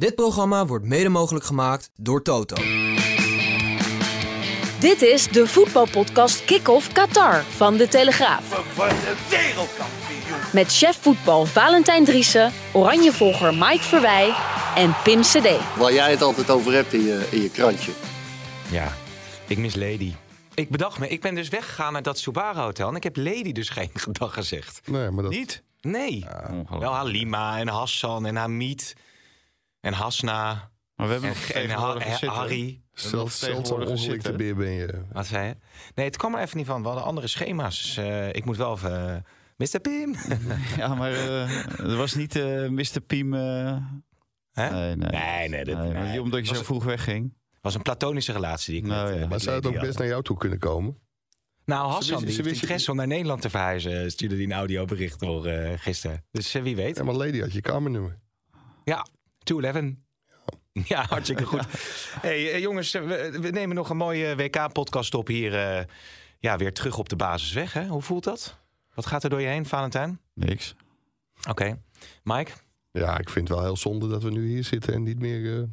Dit programma wordt mede mogelijk gemaakt door Toto. Dit is de voetbalpodcast Kick-Off Qatar van De Telegraaf. Met chef voetbal Valentijn Driessen, Oranjevolger Mike Verwij en Pim CD. Waar jij het altijd over hebt in je, in je krantje. Ja, ik mis Lady. Ik bedacht me, ik ben dus weggegaan naar dat Subara Hotel en ik heb Lady dus geen gedag gezegd. Nee, maar dat... Niet? Nee. Wel Halima en Hassan en Hamid en Hasna Maar we hebben en, nog en Ha-. Harry. Ongelikte beer ben je. Wat zei je? Nee, het kwam er even niet van. We hadden andere schema's. Dus eh, ik moet wel even... eh, Mr. Pim. Ja, maar eh er was niet eh Mr. Piem. eh, Hè? Nee, nee. Nee, nee, dat- Nee, maar nee. omdat je zo vroeg wegging. was een platonische relatie die ik Nou met, ja. met Maar zou het ook best had. naar jou toe kunnen komen? Nou, Hassan, wist- die ze heeft wist- interesse om naar Nederland te verhuizen. Stuurde die een audiobericht door eh, gisteren. Dus wie weet. Ja, maar Lady had je kamernummer. Ja, 211. Ja, hartstikke goed. Hey, eh, jongens, we, we nemen nog een mooie WK-podcast op hier. eh, ja, weer terug op de basisweg. Hè? Hoe voelt dat? Wat gaat er door je heen, Valentijn? Niks. Oké. Mike? Ja, ik vind het wel heel zonde dat we nu hier zitten en niet meer eh,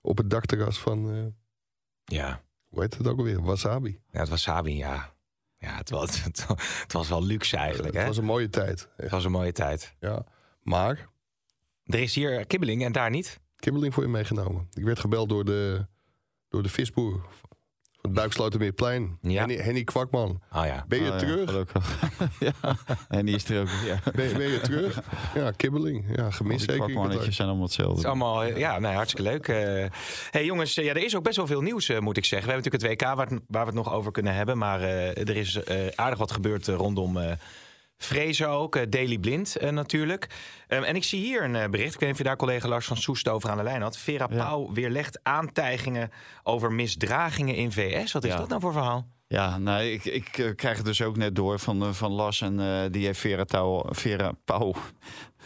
op het dakterras van, eh, Ja. hoe heet het ook alweer? Wasabi. ja, het was Sabi, ja. Ja, het was, het, het was wel luxe eigenlijk, hè? Het was een mooie tijd. Het was een mooie tijd. ja. Maar, Er is hier kibbeling en daar niet. kibbeling voor je meegenomen. Ik werd gebeld door de, door de visboer van het Buikslotermeerplein. Ja. Henny, Henny Kwakman. Oh ja. Ben je Oh terug? ja, en die is er ook. Ja. Ben, je- ben je terug? Ja, kibbeling. Ja, gemist zeker. Kwakmannetjes zijn allemaal Het is hetzelfde. allemaal, ja, nee, hartstikke leuk. Eh hey jongens, eh, ja, er is ook best wel veel nieuws, eh, moet ik zeggen. We hebben natuurlijk het WK waar, waar we het nog over kunnen hebben. Maar eh, er is eh, aardig wat gebeurd rondom eh Vrezen ook. eh, Daily Blind eh, natuurlijk. Ehm, en ik zie hier een eh, bericht. Ik weet niet of je daar collega Lars van Soest over aan de lijn had. Vera Ja. Pauw weerlegt aantijgingen over misdragingen in VS. Wat is Ja. dat nou voor verhaal? Ja, nou, ik, ik krijg het dus ook net door van, eh, van Las. En die heeft Vera, Touw, Vera Pauw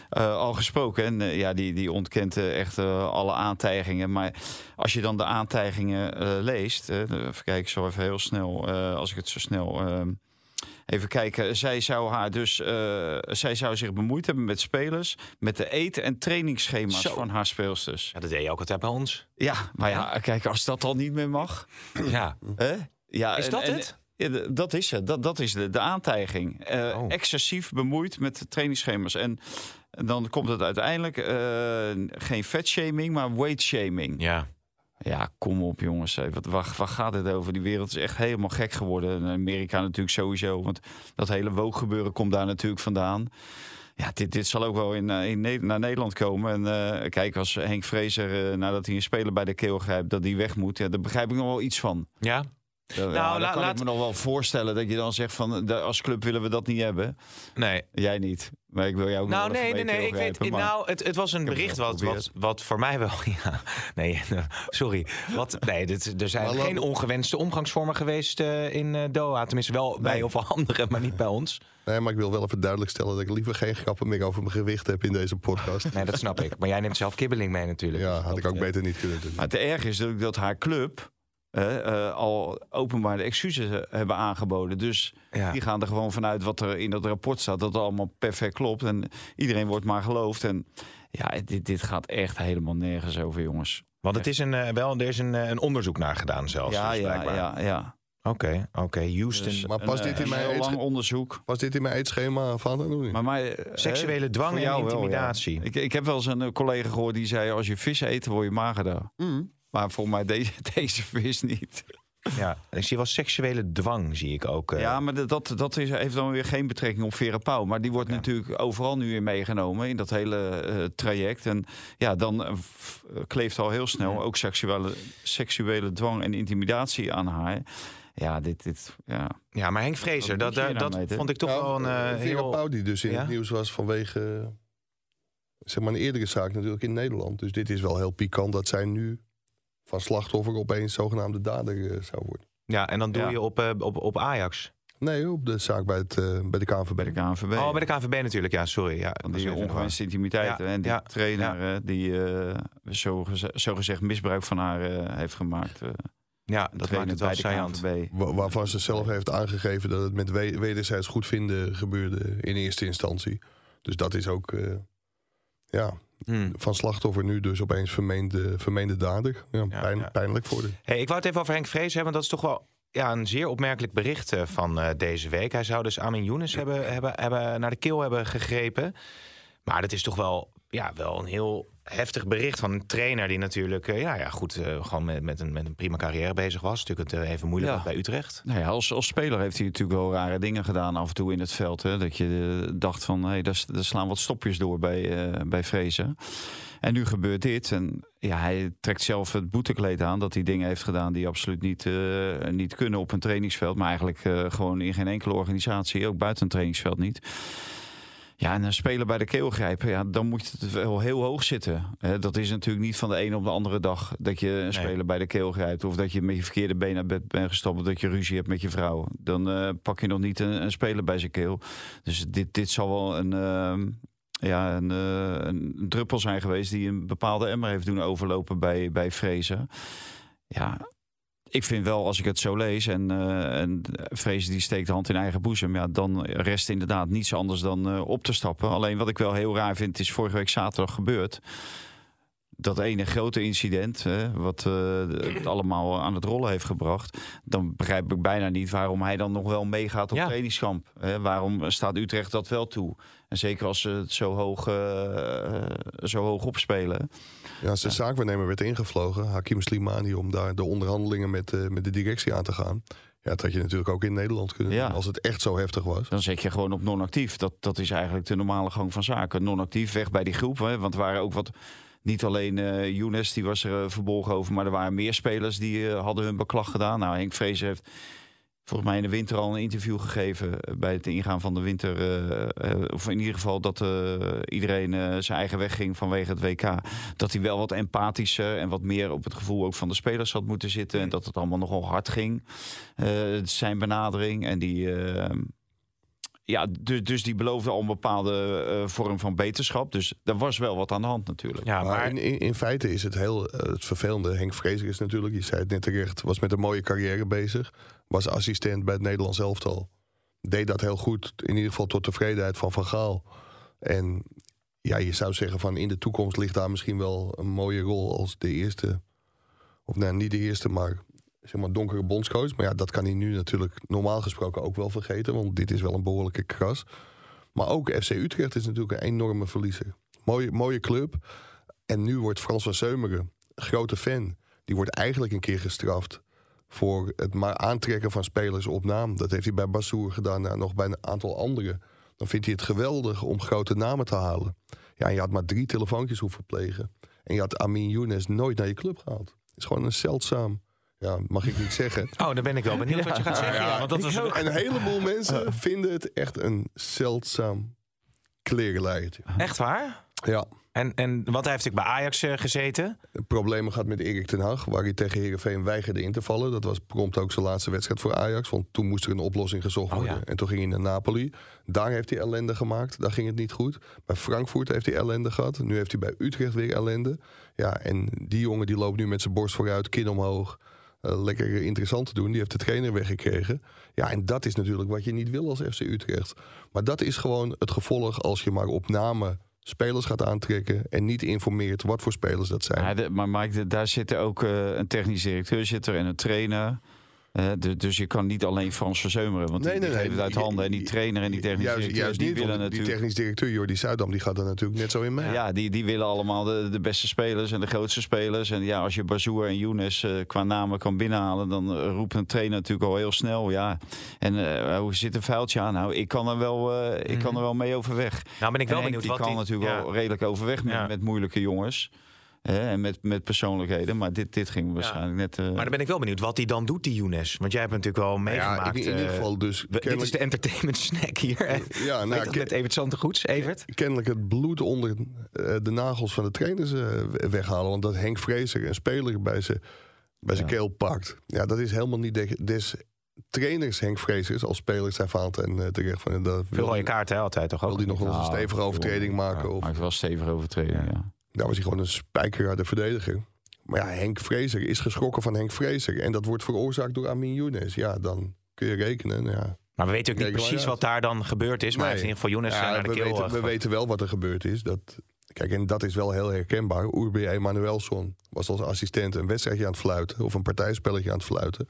al gesproken. En ja, die, die ontkent echt alle aantijgingen. Maar als je dan de aantijgingen leest... even kijken, zo even heel snel, als ik het zo snel... Even kijken, zij zou haar dus, eh, zij zou zich bemoeid hebben met spelers, met de eten- en trainingsschema's Zo. van haar speelsters. Ja, dat deed je ook altijd bij ons. Ja, maar ja, kijk, als dat al niet meer mag. Ja. Hè? Ja, Is dat en- het? ja, dat is het. Dat, dat is de, de aantijging. Eh, Oh. Excessief bemoeid met de trainingsschema's. En dan komt het uiteindelijk eh, geen vetshaming, maar weight shaming. Ja. Ja, kom op jongens. Wat, waar, gaat het over? Die wereld is echt helemaal gek geworden. En Amerika natuurlijk sowieso. Want dat hele wooggebeuren komt daar natuurlijk vandaan. Ja, dit, dit zal ook wel in, eh, in, naar Nederland komen. En eh, kijk, als Henk Vrezer, eh, nadat hij een speler bij de keel grijpt, dat die weg moet. Ja, daar begrijp ik nog wel iets van. Ja? Ja, Nou, la- dan kan laat- ik me nog wel voorstellen dat je dan zegt van eh, de- als club willen we dat niet hebben. Nee. Jij niet. Maar ik wil jou ook Nou, nee, nee, nee. Ik weet, maar- nou, het, het was een bericht wat, wat, voor mij wel. Ja, nee, sorry. Wat, nee, dit, er zijn Maar laat- geen ongewenste omgangsvormen geweest eh, in eh, Doha. Tenminste, wel bij of anderen, maar niet bij ons. Nee, maar ik wil wel even duidelijk stellen dat ik liever geen grappen meer over mijn gewicht heb in deze podcast. Nee, dat snap ik. Maar jij neemt zelf kibbeling mee natuurlijk. Ja, Dus had ik ook beter niet kunnen doen. Maar het erg is natuurlijk dat haar club eh, al openbaar de excuses eh, hebben aangeboden. Dus Ja. die gaan er gewoon vanuit wat er in dat rapport staat. Dat het allemaal perfect klopt. En iedereen wordt maar geloofd. En ja, dit, dit gaat echt helemaal nergens over, jongens. Want het is een, eh, wel, er is een, een onderzoek naar gedaan zelfs. ja, dus ja, ja, ja. Oké, oké. Houston. Dus Maar past een, dit in mijn lang onderzoek. Was dit in mijn eetschema van? Maar, maar, eh, Seksuele hè, dwang en jou wel, ja. intimidatie. Ik, ik heb wel eens een collega gehoord die zei... als je vis eet, word je magerder. Mm. Maar voor mij deze, deze vis niet. Ja, ik zie wel seksuele dwang, zie ik ook. eh. Ja, maar dat- dat, dat is, heeft dan weer geen betrekking op Vera Pauw. Maar die wordt natuurlijk overal nu in meegenomen in dat hele eh, traject. En ja, dan eh, kleeft al heel snel ook seksuele, seksuele dwang en intimidatie aan haar. Ja, dit, dit ja. Ja, maar Henk Vrezer, dat, dat, mee, vond ik toch wel een eh, Vera heel... Pauw die dus in Ja? het nieuws was vanwege zeg maar een eerdere zaak natuurlijk in Nederland. Dus dit is wel heel pikant dat zij nu van slachtoffer opeens zogenaamde dader eh, zou worden. Ja, en dan doe Ja. je op, eh, op, op Ajax. Nee, op de zaak bij, het, eh, bij de KNVB. Bij de KNVB. Oh, bij de KNVB natuurlijk. Ja, sorry. Ja, Van dat die ongewenste intimiteit. Ja, En die ja, trainer eh, die eh zo, geze- zo gezegd misbruik van haar eh, heeft gemaakt. Ja, dat maakt het wel. Wa- waarvan ze zelf heeft aangegeven dat het met we- wederzijds goed vinden gebeurde in eerste instantie. Dus dat is ook eh, ja, Hmm. van slachtoffer nu dus opeens vermeende, vermeende dader. Ja, Ja, pijn- ja. Pijnlijk voor de. Hey, ik wou het even over Henk Vrees hebben, want dat is toch wel ja, een zeer opmerkelijk bericht eh, van eh, deze week. Hij zou dus Amin Younes hebben, hebben, hebben naar de keel hebben gegrepen. Maar dat is toch wel, ja, wel een heel heftig bericht van een trainer die natuurlijk eh, ja, ja, goed eh, gewoon met, met, een, met een prima carrière bezig was. Natuurlijk het eh, even moeilijk Ja. bij Utrecht. Nou ja, als, als speler heeft hij natuurlijk wel rare dingen gedaan af en toe in het veld. Hè? Dat je dacht van, hé, daar, s- daar slaan wat stopjes door bij, bij Vrezen. En nu gebeurt dit. En ja, hij trekt zelf het boetekleed aan dat hij dingen heeft gedaan die absoluut niet, niet kunnen op een trainingsveld. Maar eigenlijk gewoon in geen enkele organisatie, ook buiten een trainingsveld niet. Ja, en een speler bij de keel grijpen, ja, dan moet het wel heel hoog zitten. Dat is natuurlijk niet van de ene op de andere dag dat je een speler bij de keel grijpt. Of dat je met je verkeerde been naar bed bent gestapt. Of dat je ruzie hebt met je vrouw. Dan eh, pak je nog niet een, een speler bij zijn keel. Dus dit, dit zal wel een, ehm, ja, een, eh, een druppel zijn geweest die een bepaalde emmer heeft doen overlopen bij, bij Vrezen. Ja, ik vind wel, als ik het zo lees en, eh en die steekt de hand in eigen boezem, ja, dan rest inderdaad niets anders dan eh, op te stappen. Alleen wat ik wel heel raar vind, is vorige week zaterdag gebeurd. Dat ene grote incident, hè, wat eh, het allemaal aan het rollen heeft gebracht. Dan begrijp ik bijna niet waarom hij dan nog wel meegaat op Ja. trainingskamp. Hè. Waarom staat Utrecht dat wel toe? En zeker als ze het zo hoog, eh, zo hoog opspelen. Ja, zijn zaakwaarnemer werd ingevlogen, Hakim Slimani, om daar de onderhandelingen met, eh, met de directie aan te gaan. Ja, dat had je natuurlijk ook in Nederland kunnen Ja. doen, als het echt zo heftig was. Dan zet je gewoon op non-actief. Dat, dat is eigenlijk de normale gang van zaken. Non-actief, weg bij die groep. Hè? Want er waren ook wat... Niet alleen eh Younes, die was er eh, verbolgen over... maar er waren meer spelers die eh, hadden hun beklag gedaan. Nou, Henk Vrees heeft volgens mij in de winter al een interview gegeven... bij het ingaan van de winter. of in ieder geval dat iedereen zijn eigen weg ging vanwege het WK. Dat hij wel wat empathischer en wat meer op het gevoel ook van de spelers had moeten zitten. En dat het allemaal nogal hard ging. zijn benadering. En die... ja, dus, dus die beloofde al een bepaalde eh, vorm van beterschap. Dus er was wel wat aan de hand natuurlijk. Ja, maar maar in, in, in feite is het heel eh, het vervelende. Henk Vrezer is natuurlijk, je zei het net terecht, was met een mooie carrière bezig. Was assistent bij het Nederlands elftal. Deed dat heel goed, in ieder geval tot tevredenheid van Van Gaal. En ja, je zou zeggen van in de toekomst ligt daar misschien wel een mooie rol als de eerste. Of nou, niet de eerste, maar zeg donkere bondscoach. Maar ja, dat kan hij nu natuurlijk normaal gesproken ook wel vergeten. Want dit is wel een behoorlijke kras. Maar ook FC Utrecht is natuurlijk een enorme verliezer. Mooie, mooie club. En nu wordt Frans van Seumeren, grote fan, die wordt eigenlijk een keer gestraft voor het aantrekken van spelers op naam. Dat heeft hij bij Bassoer gedaan en nog bij een aantal anderen. Dan vindt hij het geweldig om grote namen te halen. Ja, je had maar drie telefoontjes hoeven plegen. En je had Amin Younes nooit naar je club gehaald. Het is gewoon een zeldzaam, ja, mag ik niet zeggen. oh, dan ben ik wel benieuwd wat je gaat zeggen. Ja, want dat was een heleboel mensen vinden het echt een zeldzaam klerenleiertje. echt waar. Ja. En, en want hij heeft natuurlijk bij Ajax eh, gezeten. problemen gehad met Erik ten Hag, waar hij tegen Herenveen weigerde in te vallen. Dat was prompt ook zijn laatste wedstrijd voor Ajax, want toen moest er een oplossing gezocht Oh, worden. ja. En toen ging hij naar Napoli. Daar heeft hij ellende gemaakt, daar ging het niet goed. Bij Frankfurt heeft hij ellende gehad. Nu heeft hij bij Utrecht weer ellende. Ja, en die jongen die loopt nu met zijn borst vooruit, kin omhoog. Eh, lekker interessant te doen. Die heeft de trainer weggekregen. Ja, en dat is natuurlijk wat je niet wil als FC Utrecht. Maar dat is gewoon het gevolg als je maar op name spelers gaat aantrekken en niet informeert wat voor spelers dat zijn. Ja, maar Mike, daar zit ook eh, een technisch directeur zit er en een trainer. Eh, de- dus je kan niet alleen Frans verzeumeren. Want Nee, die, nee, die nee. geven het uit handen. En die trainer en die technisch juist, directeur, juist die niet, willen natuurlijk... Die technisch directeur Jordi Zuidam die gaat er natuurlijk net zo in mee. Ja, die, die willen allemaal de, de beste spelers en de grootste spelers. En ja, als je Bazoer en Younes eh, qua namen kan binnenhalen... dan eh, roept een trainer natuurlijk al heel snel. Ja, en eh, hoe zit een vuiltje aan? Nou, ik kan er wel, eh, ik kan er wel mee overweg. Nou ben ik wel En Henk, benieuwd die wat kan die- natuurlijk ja. wel redelijk overweg met, Ja. met moeilijke jongens. Hè, en met, met persoonlijkheden. Maar dit, dit ging waarschijnlijk net... eh, Maar dan ben ik wel benieuwd wat hij dan doet, die Younes. Want jij hebt natuurlijk wel Nou ja, meegemaakt. in, ieder eh, geval dus dit is de entertainment snack hier. ja, nou, met Evert Zantegoeds, Evert? kennelijk het bloed onder eh, de nagels van de trainers eh, weghalen. Want dat Henk Vrezer een speler bij zijn bij zijn Ja. keel pakt. Ja, dat is helemaal niet de- des trainers Henk Vrezers. Als spelers zijn fout en eh, terecht van... Dat Veel rode kaarten hè, altijd toch ook? wil hij nog wel eens een nou, stevige overtreding maken. Of, Maakt wel stevige overtreding, ja. Daar was hij gewoon een spijkerharde verdediger. Maar ja, Henk Vrezer is geschrokken van Henk Vrezer. En dat wordt veroorzaakt door Amin Younes. Ja, dan kun je rekenen. Ja. Maar we weten ook niet precies wat daar dan gebeurd is. Maar heeft in ieder geval Younes Ja, eh, naar de we, keel weten, eh, we weten wel wat er gebeurd is. Dat, kijk, en dat is wel heel herkenbaar. Urbi Emanuelson was als assistent een wedstrijdje aan het fluiten. Of een partijspelletje aan het fluiten.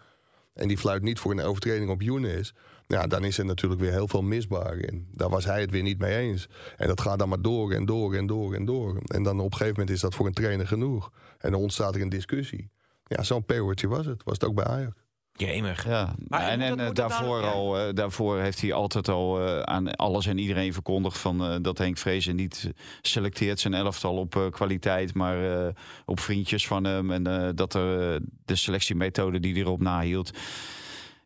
En die fluit niet voor een overtreding op Younes. Ja, dan is er natuurlijk weer heel veel misbaar. En daar was hij het weer niet mee eens. En dat gaat dan maar door en door en door en door. En dan op een gegeven moment is dat voor een trainer genoeg. En dan ontstaat er een discussie. Ja, zo'n peertje was het. Was het ook bij Ajax. Jemig. Ja, Maar en, moet en dat- eh, daarvoor, dan- ja. al, eh, daarvoor heeft hij altijd al eh, aan alles en iedereen verkondigd van, eh, dat Henk Vrezen niet selecteert zijn elftal op eh, kwaliteit, maar eh, op vriendjes van hem. En eh, dat er de selectiemethode die hij erop nahield.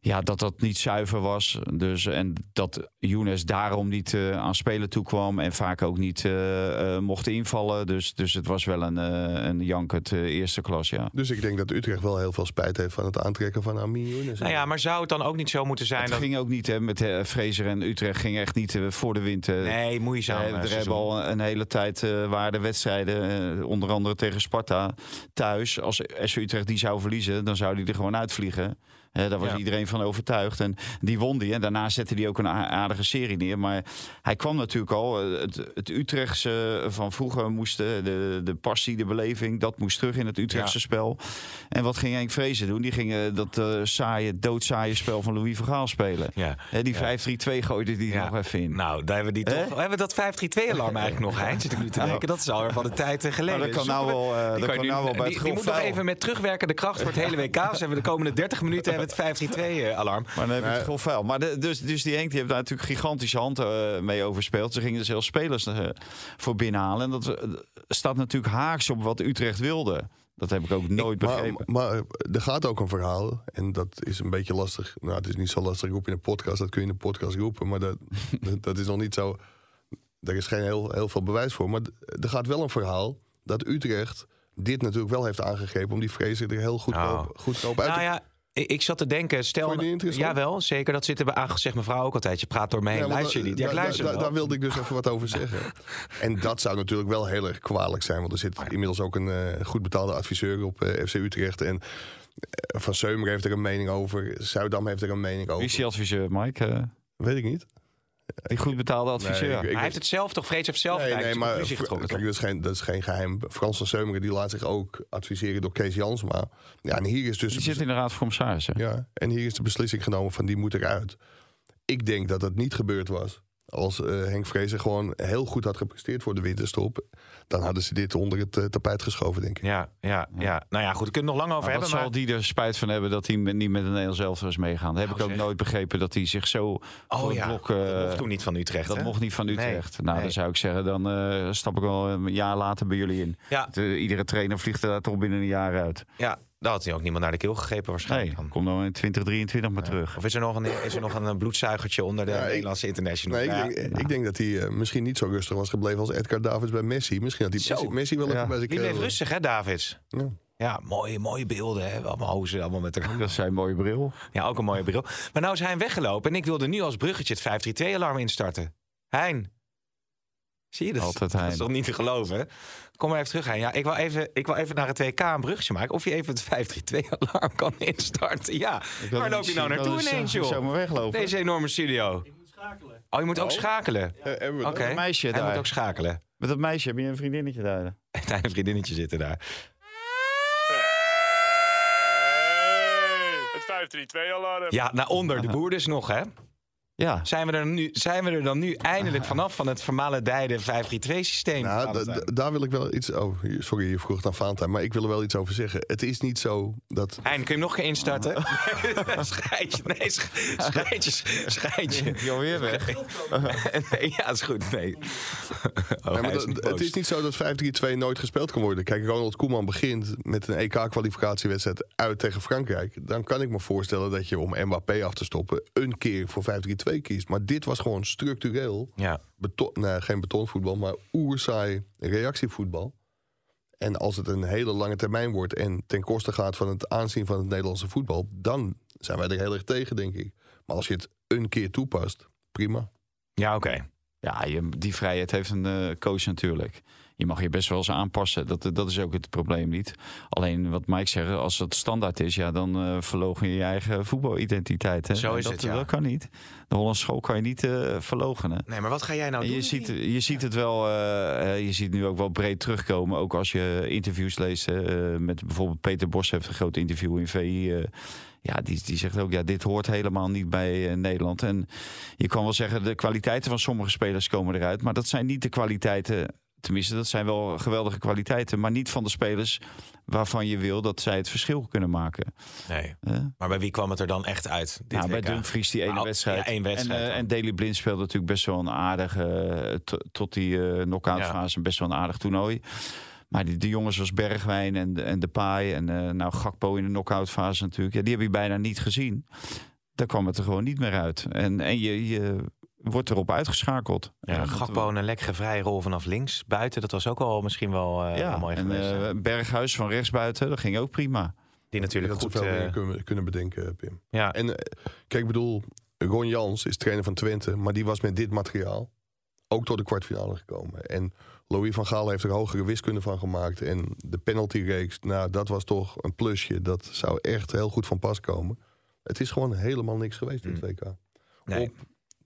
Ja, dat dat niet zuiver was. Dus, en dat Younes daarom niet eh, aan spelen toekwam. En vaak ook niet eh, eh, mocht invallen. Dus, dus het was wel een, eh een jankert eh, eerste klas, ja. Dus ik denk dat Utrecht wel heel veel spijt heeft van het aantrekken van Amin Younes. Nou ja, maar zou het dan ook niet zo moeten zijn Het dat... ging ook niet hè, met Fraser en Utrecht. ging echt niet voor de wind. eh. Nee, moeizaam. Er seizoen. hebben al een hele tijd eh waren de wedstrijden, onder andere tegen Sparta, thuis. Als SV Utrecht die zou verliezen, dan zou die er gewoon uitvliegen. Daar was Ja. iedereen van overtuigd. En die won die. En daarna zette hij ook een aardige serie neer. Maar hij kwam natuurlijk al. eh, Het, het Utrechtse van vroeger moest eh, de, de passie, de beleving, dat moest terug in het Utrechtse Ja. spel. En wat ging Henk Vrezen doen? Die ging eh, dat eh, saaie, doodzaaie spel van Louis Vergaal spelen. Ja. Die 5-3-2 gooide die nog even in. Nou, daar hebben we die toch. Hebben we dat 5-3-2-alarm eigenlijk nog, Hein? Zit ik nu te denken. Dat is alweer van de tijd eh, geleden. Maar dat kan nou wel, eh, dat kan je nou wel bij die, het die grof moet nog even met terugwerkende kracht voor het hele WK. Dus hebben we de komende 30 minuten het 5-3-2-alarm. Maar dan heb je het gewoon vuil. Maar de, dus, dus die Henk die heeft daar natuurlijk gigantische hand eh, mee overspeeld. Ze gingen dus zelfs spelers eh, voor binnenhalen. En dat eh, staat natuurlijk haaks op wat Utrecht wilde. Dat heb ik ook nooit Maar, begrepen. maar eh, er gaat ook een verhaal. En dat is een beetje lastig. Nou, het is niet zo lastig roepen in een podcast. Dat kun je in een podcast roepen. Maar dat, dat- dat is nog niet zo. Er is geen heel, heel veel bewijs voor. Maar er gaat wel een verhaal dat Utrecht dit natuurlijk wel heeft aangegrepen. om die vrezen er heel goed, Oh. op, goed op uit Nou te ja, ik, ik zat te denken, stel... Interessant? Jawel, zeker. Dat zitten we aan, zegt mevrouw ook altijd. Je praat door mij heen, Ja, luister je niet. Ja, ik da- luister da- wel. Daar wilde ik dus even wat over zeggen. En dat zou natuurlijk wel heel erg kwalijk zijn. Want er zit inmiddels ook een eh, goed betaalde adviseur op eh, FC Utrecht. En eh, Van Seumer heeft er een mening over. Zuidam heeft er een mening Wie is over. die adviseur, Mike? Eh, Weet ik niet. Die goed betaalde adviseur. Nee, ik- ik- Hij heeft het zelf toch, Vrees heeft zelf Nee, nee, maar kijk, getrokken. dat, is geen, dat is geen geheim. Frans van Seumeren die laat zich ook adviseren door Kees Jansma. Ja, en hier is dus... Die zit in de Raad van Commissarissen. Ja, en hier is de beslissing genomen van die moet eruit. Ik denk dat het niet gebeurd was. Als eh, Henk Vrezen gewoon heel goed had gepresteerd voor de winterstop... dan hadden ze dit onder het eh, tapijt geschoven, denk ik. Ja, ja, ja. Nou ja, goed, we kunnen het nog lang over Maar wat hebben. zal Maar... die er spijt van hebben dat hij met- niet met een Nederlands elftal is meegaan? Dat heb Nou, ik ook zeg. nooit begrepen dat hij zich zo Oh ja, blok... dat eh, mocht toen niet van Utrecht, Dat hè? mocht niet van Utrecht. nou, nee. dan zou ik zeggen, dan eh, stap ik wel een jaar later bij jullie in. Ja. De- iedere trainer vliegt er daar toch binnen een jaar uit. Ja, daar had hij ook niemand naar de keel gegrepen waarschijnlijk. Nee, dan. kom dan in 2023 maar terug. Of is er nog een, is er nog een bloedzuigertje onder de Ja, ik- Nederlandse international? Nee, ik, denk, ik denk dat hij eh, misschien niet zo rustig was gebleven als Edgar Davids bij Messi. Misschien had hij. Messi, Messi wel even bij zijn Die bleef keel. rustig, hè, Davids? Ja. Ja, mooie, mooie beelden, hè? Allemaal hozen, allemaal met elkaar. Dat is zijn mooie bril. Ja, ook een mooie bril. Maar nou is hij weggelopen en ik wilde nu als bruggetje het 532-alarm instarten. Hein. Zie je dat? Altijd Dat is toch niet te geloven, hè? Kom maar even terug, Hein. Ja, ik wil even, ik wil even naar het WK een bruggetje maken. Of je even het 532-alarm kan instarten. Ja, waar loop je nou naartoe ineens, Zou joh? maar weglopen. Deze enorme studio. Oh, je moet ook schakelen. Eh, hebben we Oké, dat? een meisje hij daar. moet ook schakelen. Met dat meisje heb je een vriendinnetje daar. En hij een vriendinnetje zitten daar. Het 532-alarm. Ja, naar onder de boer dus nog, hè? Ja. Zijn we er, nu, zijn we er dan nu eindelijk vanaf van het vermalendijde 5-3-2-systeem? Nou, da- da- daar wil ik wel iets over. Sorry, je vroeg naar Valentijn, maar ik wil er wel iets over zeggen. Het is niet zo dat. Hein, kun je hem nog een keer instarten? Schijtje, nee, sch- schijtje, schijtje. Die alweer weg. Nee, ja, is goed. Nee. Oh, Nee, maar is het is niet zo dat 5-3-2 nooit gespeeld kan worden. Kijk, Ronald Koeman begint met een EK-kwalificatiewedstrijd uit tegen Frankrijk. Dan kan ik me voorstellen dat je om Mbappé af te stoppen een keer voor 5-3-2 kiest. Maar dit was gewoon structureel Ja. beton, nee, geen betonvoetbal, maar oerzaai reactievoetbal. En als het een hele lange termijn wordt en ten koste gaat van het aanzien van het Nederlandse voetbal, dan zijn wij er heel erg tegen, denk ik. Maar als je het een keer toepast, prima. Ja, oké. Ja, je, die vrijheid heeft een eh, coach natuurlijk. Je mag je best wel eens aanpassen. Dat, dat is ook het probleem niet. Alleen wat Mike zegt, als het standaard is, ja, dan eh verlogen je je eigen voetbalidentiteit. Hè? Zo is dat, het, ja. Dat kan niet. De Hollandse school kan je niet verlogenen. Nee, maar wat ga jij nou En doen? je, ziet, je ziet het wel, eh, je ziet nu ook wel breed terugkomen. Ook als je interviews leest. met bijvoorbeeld Peter Bos heeft een groot interview in VI. ja, die, die zegt ook, ja, dit hoort helemaal niet bij Nederland. En je kan wel zeggen, de kwaliteiten van sommige spelers komen eruit. Maar dat zijn niet de kwaliteiten, tenminste, dat zijn wel geweldige kwaliteiten. Maar niet van de spelers waarvan je wil dat zij het verschil kunnen maken. Nee. Maar bij wie kwam het er dan echt uit? Dit Ja, bij? Dumfries die ene Nou, wedstrijd. ja, één wedstrijd En, eh, dan. en Daley Blind speelde natuurlijk best wel een aardige... eh, tot die eh knock-out Ja. fase best wel een aardig toernooi. Maar die, de jongens als Bergwijn en, de- en De Paai... en nou Gakpo in de knock-out fase natuurlijk... Ja, die heb je bijna niet gezien. Daar kwam het er gewoon niet meer uit. En, en je, je wordt erop uitgeschakeld. Ja, dat- Gakpo een lekkere vrije rol vanaf links. Buiten, dat was ook wel misschien wel, eh, wel mooi en geweest. eh, Berghuis van rechtsbuiten, dat ging ook prima. Die natuurlijk dat goed... veel eh, meer kunnen, kunnen bedenken, Pim. ja, En kijk, ik bedoel, Ron Jans is trainer van Twente, maar die was met dit materiaal ook tot de kwartfinale gekomen. En Louis van Gaal heeft er hogere wiskunde van gemaakt. En de penaltyreeks, nou, dat was toch een plusje. Dat zou echt heel goed van pas komen. Het is gewoon helemaal niks geweest in het WK. nee. Op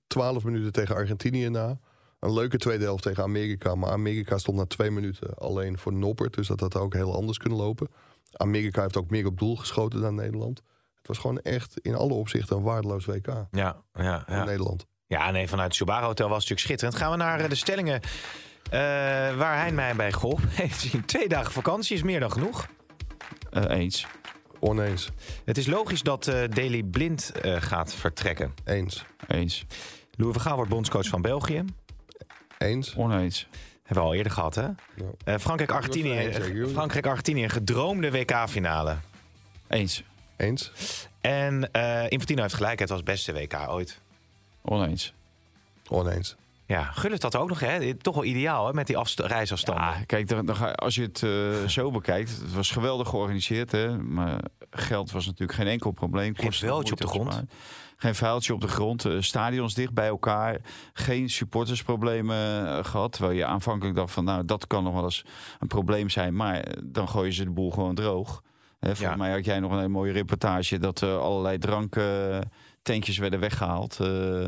12 minuten tegen Argentinië na. Een leuke tweede helft tegen Amerika. Maar Amerika stond na twee minuten alleen voor Noppert. Dus dat had ook heel anders kunnen lopen. Amerika heeft ook meer op doel geschoten dan Nederland. Het was gewoon echt in alle opzichten een waardeloos WK ja, ja, voor ja. Nederland. ja, nee, vanuit het Subaru Hotel was het natuurlijk schitterend. Gaan we naar eh, de stellingen eh, waar hij mij bij geholpen heeft. Twee dagen vakantie is meer dan genoeg. Eh, eens. Oneens. Het is logisch dat eh Daley Blind eh, gaat vertrekken. Eens. Eens. Louis van Gaal wordt bondscoach van België. Eens. Oneens. Hebben we al eerder gehad, hè? Ja. Eh, Frankrijk-Argentinië. Frankrijk-Argentinië, een gedroomde WK-finale. Eens. Eens. En eh Infantino heeft gelijk, het was beste WK ooit. Oneens. Oneens. Ja, Gullit had ook nog, hè? Toch wel ideaal, hè? Met die afst- reisafstanden. Ja, kijk, dan, dan ga, als je het eh, zo bekijkt, het was geweldig georganiseerd, hè, maar geld was natuurlijk geen enkel probleem. Geen vuiltje op de grond. Geen vuiltje op de grond. eh, stadions dicht bij elkaar. Geen supportersproblemen eh, gehad. Terwijl je aanvankelijk dacht van, nou, dat kan nog wel eens een probleem zijn. Maar dan gooien ze de boel gewoon droog. Hè, volgens Ja. mij had jij nog een hele mooie reportage dat allerlei dranktentjes werden weggehaald. eh,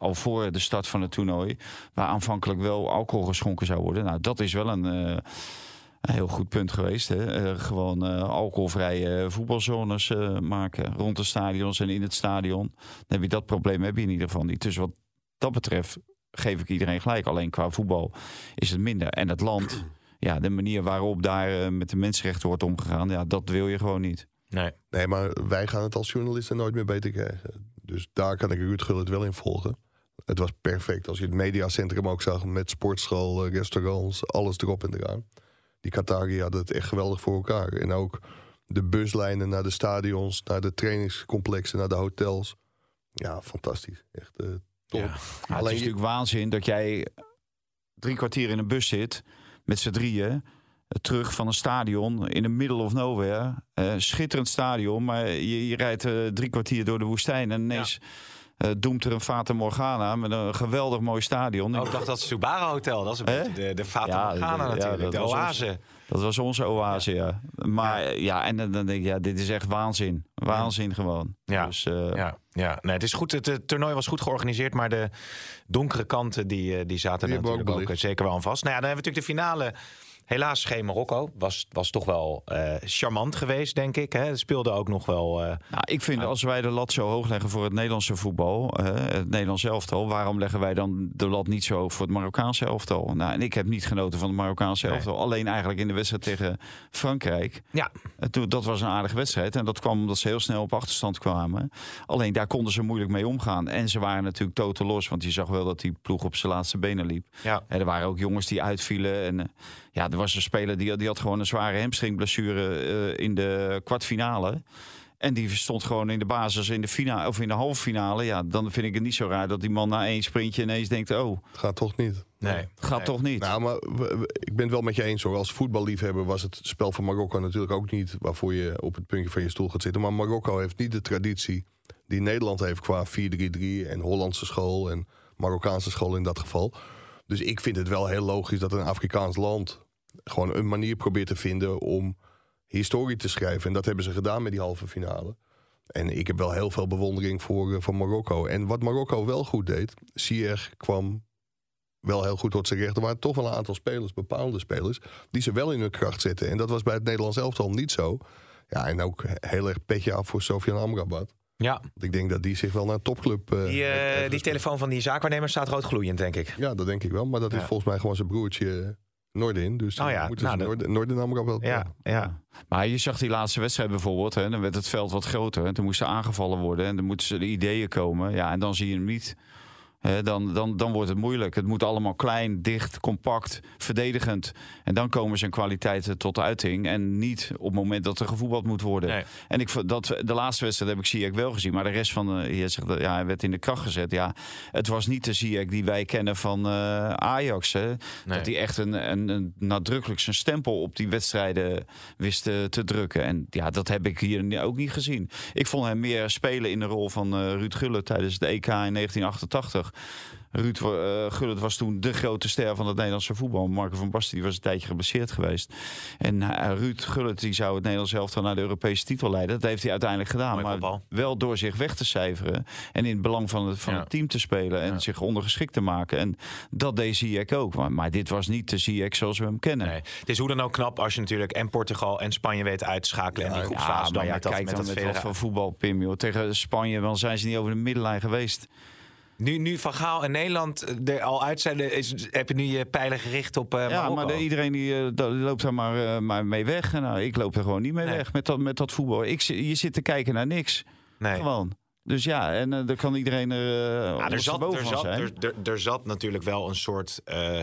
al voor de start van het toernooi. Waar aanvankelijk wel alcohol geschonken zou worden. Nou, dat is wel een, eh, een heel goed punt geweest. Hè? Eh, gewoon eh, alcoholvrije voetbalzones eh, maken rond de stadions en in het stadion. Dan heb je dat probleem heb je in ieder geval niet. Dus wat dat betreft geef ik iedereen gelijk. Alleen qua voetbal is het minder. En het land, ja, de manier waarop daar met de mensenrechten wordt omgegaan, ja, dat wil je gewoon niet. Nee. Nee, maar wij gaan het als journalisten nooit meer beter krijgen. Dus daar kan ik Ruud Gullit wel in volgen. Het was perfect als je het mediacentrum ook zag met sportschool, eh, restaurants, alles erop en eraan. Die Qatari hadden het echt geweldig voor elkaar. En ook de buslijnen naar de stadions, naar de trainingscomplexen, naar de hotels. Ja, fantastisch. Echt eh, top. Ja. Ja, het Alleen is je- natuurlijk waanzin dat jij drie kwartier in een bus zit met z'n drieën. eh, Terug van een stadion in de middle of nowhere. Schitterend stadion, maar je, je rijdt drie kwartier door de woestijn. En ineens eh, doemt er een Fata Morgana met een geweldig mooi stadion. Oh, ik dacht dat het Subaru Hotel, dat is een beetje de, de Fata Ja, Morgana ja, natuurlijk, de ons- oase. Dat was onze oase, ja. Maar ja, en dan, denk ik, ja, dit is echt waanzin. Waanzin gewoon. Ja. Dus, eh, Ja, ja. Nee, het is goed. Het, toernooi was goed georganiseerd, maar de donkere kanten die, eh, die zaten Die ook natuurlijk ook, eh, zeker wel aan vast. Nou ja, dan hebben we natuurlijk de finale Helaas geen Marokko. Was, was toch wel eh, charmant geweest, denk ik. Hè. Speelde ook nog wel... eh, Nou, ik vind als wij de lat zo hoog leggen voor het Nederlandse voetbal, het Nederlands elftal, waarom leggen wij dan de lat niet zo hoog voor het Marokkaanse elftal? Nou, en ik heb niet genoten van het Marokkaanse Nee. elftal. Alleen eigenlijk in de wedstrijd tegen Frankrijk. ja, toen, dat was een aardige wedstrijd. En dat kwam omdat ze heel snel op achterstand kwamen. Alleen daar konden ze moeilijk mee omgaan. En ze waren natuurlijk totaal los. Want je zag wel dat die ploeg op zijn laatste benen liep. ja. En er waren ook jongens die uitvielen. En eh, ja, er was een speler die, die had gewoon een zware hamstringblessure eh, in de kwartfinale. En die stond gewoon in de basis in de, finale, of in de halve finale. Ja, dan vind ik het niet zo raar dat die man na één sprintje ineens denkt... oh, Het gaat toch niet. Nee. gaat Nee. toch niet. Nou, maar we- we- ik ben het wel met je eens hoor. Als voetballiefhebber was het spel van Marokko natuurlijk ook niet waarvoor je op het puntje van je stoel gaat zitten. Maar Marokko heeft niet de traditie die Nederland heeft qua 4-3-3 en Hollandse school en Marokkaanse school in dat geval. Dus ik vind het wel heel logisch dat een Afrikaans land gewoon een manier probeert te vinden om historie te schrijven. En dat hebben ze gedaan met die halve finale. En ik heb wel heel veel bewondering voor, eh, voor Marokko. En wat Marokko wel goed deed, Ziyech kwam wel heel goed tot zijn recht. Er waren toch wel een aantal spelers, bepaalde spelers, die ze wel in hun kracht zetten. En dat was bij het Nederlands elftal niet zo. Ja, en ook heel erg petje af voor Sofian Amrabat. Ja. Want ik denk dat die zich wel naar een topclub... eh, Die, eh, heeft- heeft die telefoon van die zaakwaarnemer staat roodgloeiend, denk ik. Ja, dat denk ik wel. Maar dat is volgens mij gewoon zijn broertje eh, Noordin. Dus Oh ja, moeten nou, ze dat- Noord- Noordin Amrabat... Ja, ja. Maar je zag die laatste wedstrijd bijvoorbeeld. Hè, dan werd het veld wat groter. En toen moesten aangevallen worden. En dan moeten ze de ideeën komen. Ja, en dan zie je hem niet. Dan, dan, dan wordt het moeilijk. Het moet allemaal klein, dicht, compact, verdedigend. En dan komen zijn kwaliteiten tot uiting. En niet op het moment dat er gevoetbald moet worden. Nee. En ik, dat, de laatste wedstrijd heb ik Ziyech wel gezien. Maar de rest van de, je zegt, ja, hij werd in de kracht gezet. Ja, het was niet de Ziyech die wij kennen van eh, Ajax. Hè. Dat hij echt een, een, een nadrukkelijk zijn stempel op die wedstrijden wist eh, te drukken. En ja, dat heb ik hier ook niet gezien. Ik vond hem meer spelen in de rol van eh, Ruud Gullit tijdens de EK in 1988. Ruud eh, Gullit was toen de grote ster van het Nederlandse voetbal. Marco van Basten die was een tijdje geblesseerd geweest. En eh, Ruud Gullit die zou het Nederlands elftal naar de Europese titel leiden. Dat heeft hij uiteindelijk gedaan. Mooi maar wel door zich weg te cijferen. En in het belang van het, van Ja. het team te spelen. En Ja. zich ondergeschikt te maken. En dat deed Ziyech ook. Maar, maar dit was niet de Ziyech zoals we hem kennen. Nee. Het is hoe dan ook knap als je natuurlijk en Portugal en Spanje weet uit te schakelen. en die groepsfase dan ja, met dat, kijk met dan dat met wat federa- voor voetbal, Pim. Joh. Tegen Spanje dan zijn ze niet over de middenlijn geweest. Nu, nu Van Gaal en Nederland er al uit zijn, is, heb je nu je pijlen gericht op eh ja, maar de- iedereen die, eh, loopt daar maar, eh, maar mee weg. En, nou, ik loop er gewoon niet mee Nee. weg met dat, met dat voetbal. Ik, je zit te kijken naar niks. nee. Gewoon. Dus ja, en eh, dan kan iedereen er, uh, Ja, er, zat, er, zat, zijn. er, er, er zat natuurlijk wel een soort eh,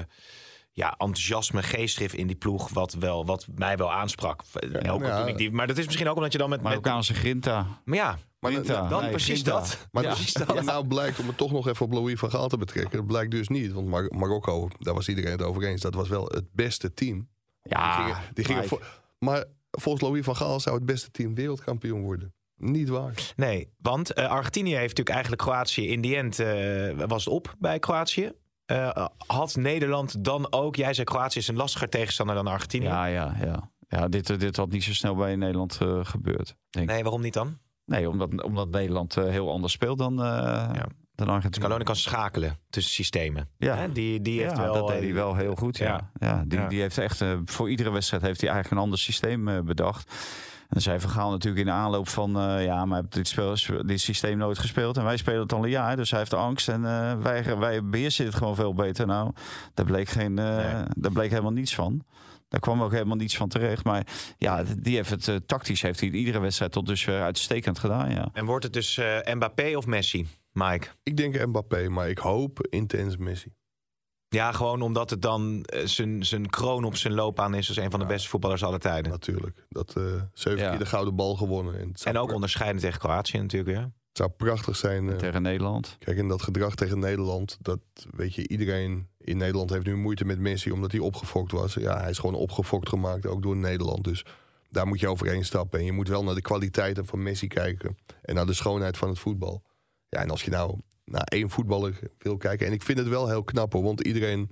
ja, enthousiasme, geestdrift in die ploeg. Wat, wel, wat mij wel aansprak. Ook ja. toen ik die, maar dat is misschien ook omdat je dan met. met Marokkaanse grinta. maar ja, Maar Nee, precies dat. Maar, Ja. precies dat. maar nou blijkt, om het toch nog even op Louis van Gaal te betrekken... dat blijkt dus niet, want Mar- Marokko, daar was iedereen het over eens... dat was wel het beste team. Ja, die gingen, die gingen Mike. voor- maar volgens Louis van Gaal zou het beste team wereldkampioen worden. Niet waar. Nee, want eh, Argentinië heeft natuurlijk eigenlijk Kroatië in die end eh, was het op bij Kroatië. Eh, had Nederland dan ook, jij zei Kroatië is een lastiger tegenstander dan Argentinië. Ja, ja, ja. ja dit, dit had niet zo snel bij Nederland eh, gebeurd. Denk ik. Nee, waarom niet dan? Nee, omdat, omdat Nederland eh, heel anders speelt dan, eh dan Argentinië. Scaloni kan schakelen tussen systemen. Ja. Hè, Die, die heeft ja, wel, dat deed hij wel heel goed. Ja. Ja. die, Ja. die heeft echt eh, voor iedere wedstrijd heeft hij eigenlijk een ander systeem bedacht. En zij vergaan natuurlijk in de aanloop van ja, maar dit, spel, dit systeem nooit gespeeld en wij spelen het al een jaar, dus hij heeft angst en wij, wij beheersen het gewoon veel beter. Nou, daar bleek geen, Nee. daar bleek helemaal niets van. Daar kwam ook helemaal niets van terecht. Maar ja, die heeft het eh, tactisch heeft hij iedere wedstrijd tot dusver uitstekend gedaan. Ja. En wordt het dus eh, Mbappé of Messi, Mike? Ik denk Mbappé, maar ik hoop intens Messi. Ja, gewoon omdat het dan eh, zijn zijn kroon op zijn loopbaan is als een van de beste voetballers aller tijden. Natuurlijk. Dat eh zeven Ja. keer de gouden bal gewonnen. En, En ook pra- onderscheiden tegen Kroatië natuurlijk weer. Het zou prachtig zijn. eh, Tegen Nederland. Kijk, en dat gedrag tegen Nederland, dat weet je, iedereen in Nederland heeft nu moeite met Messi omdat hij opgefokt was. Ja, hij is gewoon opgefokt gemaakt, ook door Nederland. Dus daar moet je overheen stappen. En je moet wel naar de kwaliteiten van Messi kijken en naar de schoonheid van het voetbal. Ja, en als je nou naar één voetballer wil kijken, en ik vind het wel heel knap hoor, want iedereen